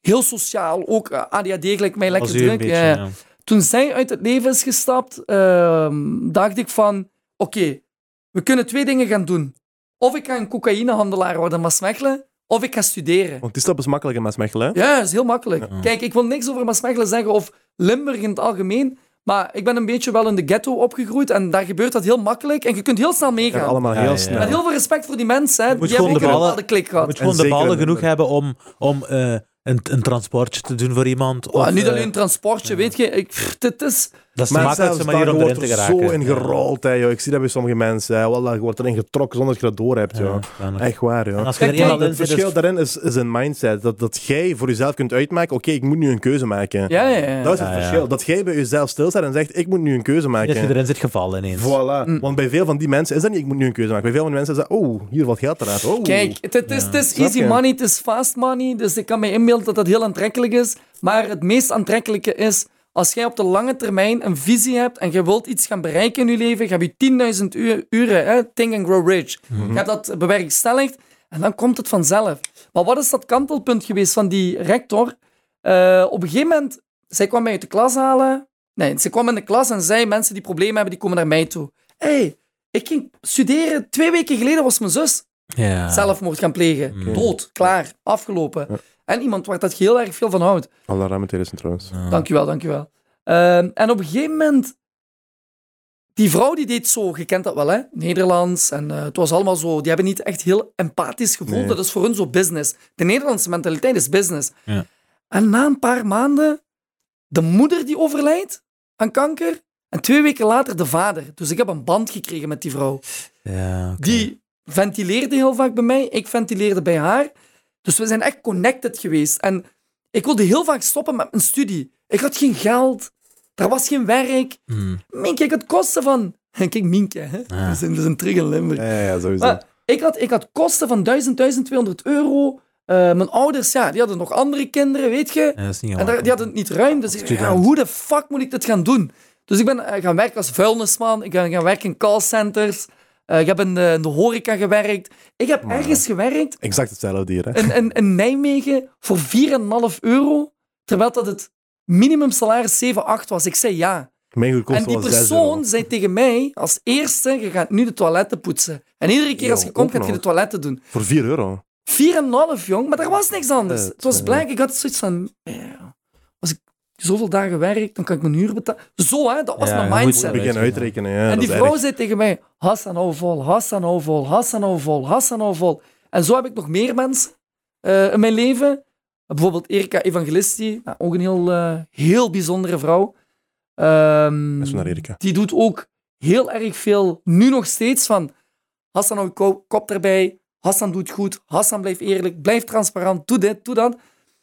Heel sociaal, ook eh, ADHD gelijk mij lekker druk. beetje, ja. Toen zij uit het leven is gestapt, ehm, dacht ik van, oké, we kunnen twee dingen gaan doen. Of ik ga een cocaïnehandelaar worden in Maasmechelen, of ik ga studeren. Want die stap is makkelijk in Maasmechelen, hè? Ja, dat is heel makkelijk. Ja. Kijk, ik wil niks over Maasmechelen zeggen of Limburg in het algemeen, maar ik ben een beetje wel in de ghetto opgegroeid en daar gebeurt dat heel makkelijk en je kunt heel snel Ja, meegaan. allemaal heel ja, snel. ja. Met heel veel respect voor die mensen, hè. moet die gewoon hebben ook de een ballen- bepaalde klik Je gehad. moet gewoon de ballen genoeg hebben om, om eh, een, een transportje te doen voor iemand. Of, Ah, niet eh, alleen transportje, weet je. Ik, pff, dit is... Dat is de Mensen makkelijkste daar manier om erin wordt te er geraken. zo in gerold, hè, joh. Ik zie dat bij sommige mensen. Hè. Wallah, je wordt erin getrokken zonder dat je dat door hebt, Ja, joh. ja. Echt waar, joh. Als je er Kijk, eenmaal Het in zit, verschil is- daarin is, is een mindset. Dat, dat jij voor jezelf kunt uitmaken, oké, ik moet nu een keuze maken. Ja, ja, ja. Dat is het Ja, ja. verschil. Dat jij bij jezelf stilstaat en zegt, ik moet nu een keuze dat maken. je erin zit gevallen ineens. Voilà. Mm. Want bij veel van die mensen is dat niet, ik moet nu een keuze maken. Bij veel van die mensen is dat, oh, hier valt geld eruit. Oh. Kijk, het, is, Ja. het is easy money, het is fast money, dus ik kan me inbeelden dat dat heel aantrekkelijk is. Maar het meest aantrekkelijke is, als jij op de lange termijn een visie hebt en je wilt iets gaan bereiken in je leven, je hebt je 10.000 uur, uren, hè, think and grow rich. Je hebt dat bewerkstelligd en dan komt het vanzelf. Maar wat is dat kantelpunt geweest van die rector? Eh, op een gegeven moment, zij kwam mij uit de klas halen. Nee, ze kwam in de klas en zei, mensen die problemen hebben, die komen naar mij toe. hey, ik ging studeren, twee weken geleden was mijn zus Ja. zelfmoord gaan plegen. Mm. Dood, klaar, afgelopen. En iemand waar dat heel erg veel van houdt. Allah rahmet is trouwens. Ja. Dankjewel, dankjewel. Ehm en op een gegeven moment, die vrouw die deed zo, je kent dat wel hè, Nederlands. En eh, het was allemaal zo, die hebben niet echt heel empathisch gevoeld. Nee. Dat is voor hun zo business. De Nederlandse mentaliteit is business. Ja. En na een paar maanden, de moeder die overlijdt aan kanker. En twee weken later de vader. Dus ik heb een band gekregen met die vrouw. Ja. Die ventileerde heel vaak bij mij, ik ventileerde bij haar. Dus we zijn echt connected geweest. En ik wilde heel vaak stoppen met mijn studie. Ik had geen geld, er was geen werk. Mm. Minke, ik had kosten van... Kijk, Minke, hè? Ja. Zijn dus een terug in Limburg. Ja, ja, sowieso. Maar ik had, ik had kosten van 1000, 1200 euro. Eh, mijn ouders, ja, die hadden nog andere kinderen, weet je. Ja, dat is niet En daar- die hadden het niet ruim. Dus ik dacht, ja, hoe de fuck moet ik dit gaan doen? Dus ik ben eh, gaan werken als vuilnisman. Ik ben gaan werken in callcenters. Eh, ik heb in de, in de horeca gewerkt. Ik heb ergens gewerkt Exact hetzelfde hier, hè. in, in, in Nijmegen voor 4,5 euro. Terwijl dat het minimumsalaris 7, 8 was. Ik zei ja. Mijn En die was 6 persoon zei tegen mij als eerste, je gaat nu de toiletten poetsen. En iedere keer als je komt, gaat je de toiletten doen. Voor 4 euro. 4,5 jong, maar er was niks anders. Eh, het was eh. blijk, ik had zoiets van, ja, zoveel dagen werk, dan kan ik mijn huur betalen. Zo, hè, dat was Ja, mijn moet- mindset. Weet Begin je, uitrekenen, ja. en die vrouw erg. zei tegen mij, Hassan, hou vol, Hassan, hou vol, Hassan, hou vol, Hassan, hou vol. En zo heb ik nog meer mensen eh, in mijn leven. Bijvoorbeeld Erika Evangelisti, nou, ook een heel, eh, heel bijzondere vrouw. Ehm, Dat is naar Erika. die doet ook heel erg veel, nu nog steeds, van Hassan, hou ko- kop erbij. Hassan doet goed. Hassan blijft eerlijk. Blijf transparant. Doe dit, doe dat.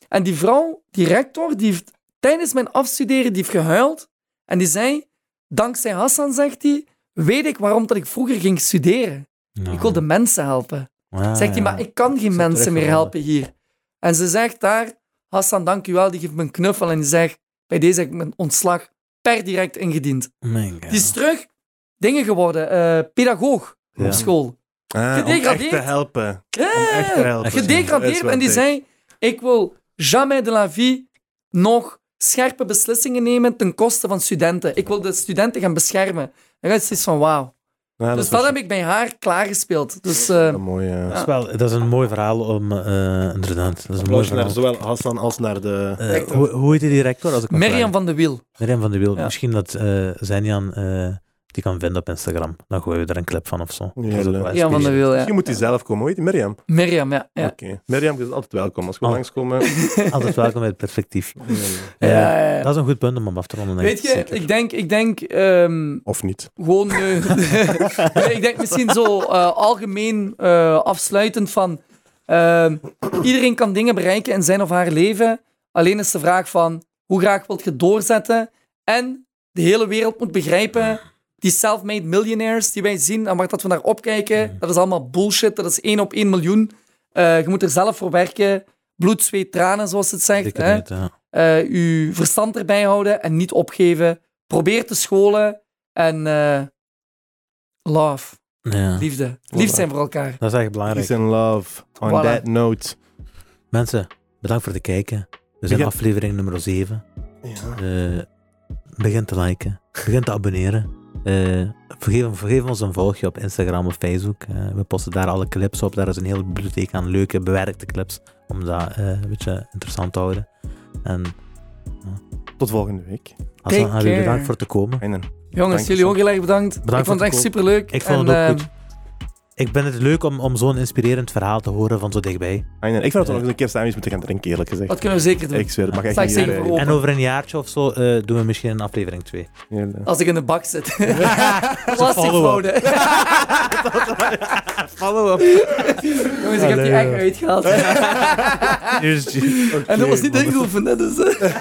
En die vrouw, die rector, die heeft tijdens mijn afstuderen die heeft gehuild. En die zei, dankzij Hassan, zegt hij, weet ik waarom dat ik vroeger ging studeren. Ja. Ik wil de mensen helpen. Ah, Zegt hij, ja. maar ik kan geen mensen meer helpen hier. En ze zegt daar, Hassan, dank u wel. Die geeft me een knuffel en die zegt, bij deze heb ik mijn ontslag per direct ingediend. Mijn God. Die is terug dingen geworden, eh, pedagoog Ja. op school. Ah, om echt Gedegradeerd. te helpen. Ja, Om echt te helpen. gedegradeerd. En die zei, ik wil jamais de la vie nog scherpe beslissingen nemen ten koste van studenten. Ik wil de studenten gaan beschermen. En dat is iets van wauw. Ja, Dus dat heb ik bij haar klaargespeeld. Dus eh, wel mooi, ja. Dat is, wel, dat is een mooi verhaal om... eh inderdaad, dat is een mooi naar zowel Hassan als naar de... Eh, Rector. hoe, hoe heet die director? Als ik mag Mirjam van de Wiel. Mirjam van de Wiel. Ja. Misschien dat eh Zenjan eh, die kan vinden op Instagram. Dan gooien we er een clip van of zo. Leuk. Mirjam van de Wiel, ja. Misschien moet hij zelf komen. Hoe heet die? Mirjam? Mirjam, ja. ja. Oké. Mirjam, je is altijd welkom. Als je wil Oh. langskomen... Altijd welkom bij het perspectief. Ja, ja, ja. Dat is een goed punt om af te ronden. Weet je, zeker. ik denk, ik denk ehm, Of niet. gewoon... eh, nee, ik denk misschien zo eh, algemeen eh, afsluitend van... ehm, iedereen kan dingen bereiken in zijn of haar leven. Alleen is de vraag van, hoe graag wilt je doorzetten? En de hele wereld moet begrijpen... Die self-made millionaires die wij zien en waar dat we naar opkijken, dat is allemaal bullshit. Dat is één op één miljoen. Eh, je moet er zelf voor werken. Bloed, zweet, tranen, zoals het zegt. Hè? niet, ja. eh uw verstand erbij houden en niet opgeven. Probeer te scholen en eh, love, Ja, liefde. Lief zijn voor elkaar. dat is echt belangrijk. Peace and love. On Voilà. that note. Mensen, bedankt voor het kijken. We zijn Begin- aflevering nummer 7. Ja. Eh, begin te liken. Begin te abonneren. Eh, vergeef, vergeef ons een volgje op Instagram of Facebook. Eh, we posten daar alle clips op. Daar is een hele bibliotheek aan leuke, bewerkte clips. Om dat eh, een beetje interessant te houden. En Tot volgende week. Habib, care. bedankt voor te komen. En Jongens, Dank jullie ook heel erg bedankt. Bedankt ik vond het echt superleuk. Ik vond en, het ook eh, goed. Ik ben het leuk om, om zo'n inspirerend verhaal te horen van zo dichtbij. Ah, Ik vind dat we nog eens een keer samen iets moeten gaan drinken, eerlijk gezegd. Dat kunnen we zeker doen. Ik zweer, het mag echt Sta ik niet zeker hier, voor eh, open. En over een jaartje of zo eh, doen we misschien een aflevering 2. hier, eh. Als ik in de bak zit. Lastig follow-up. Jongens, ik heb die echt uitgehaald. En dat was niet ingeoefend, hè, dus... eh.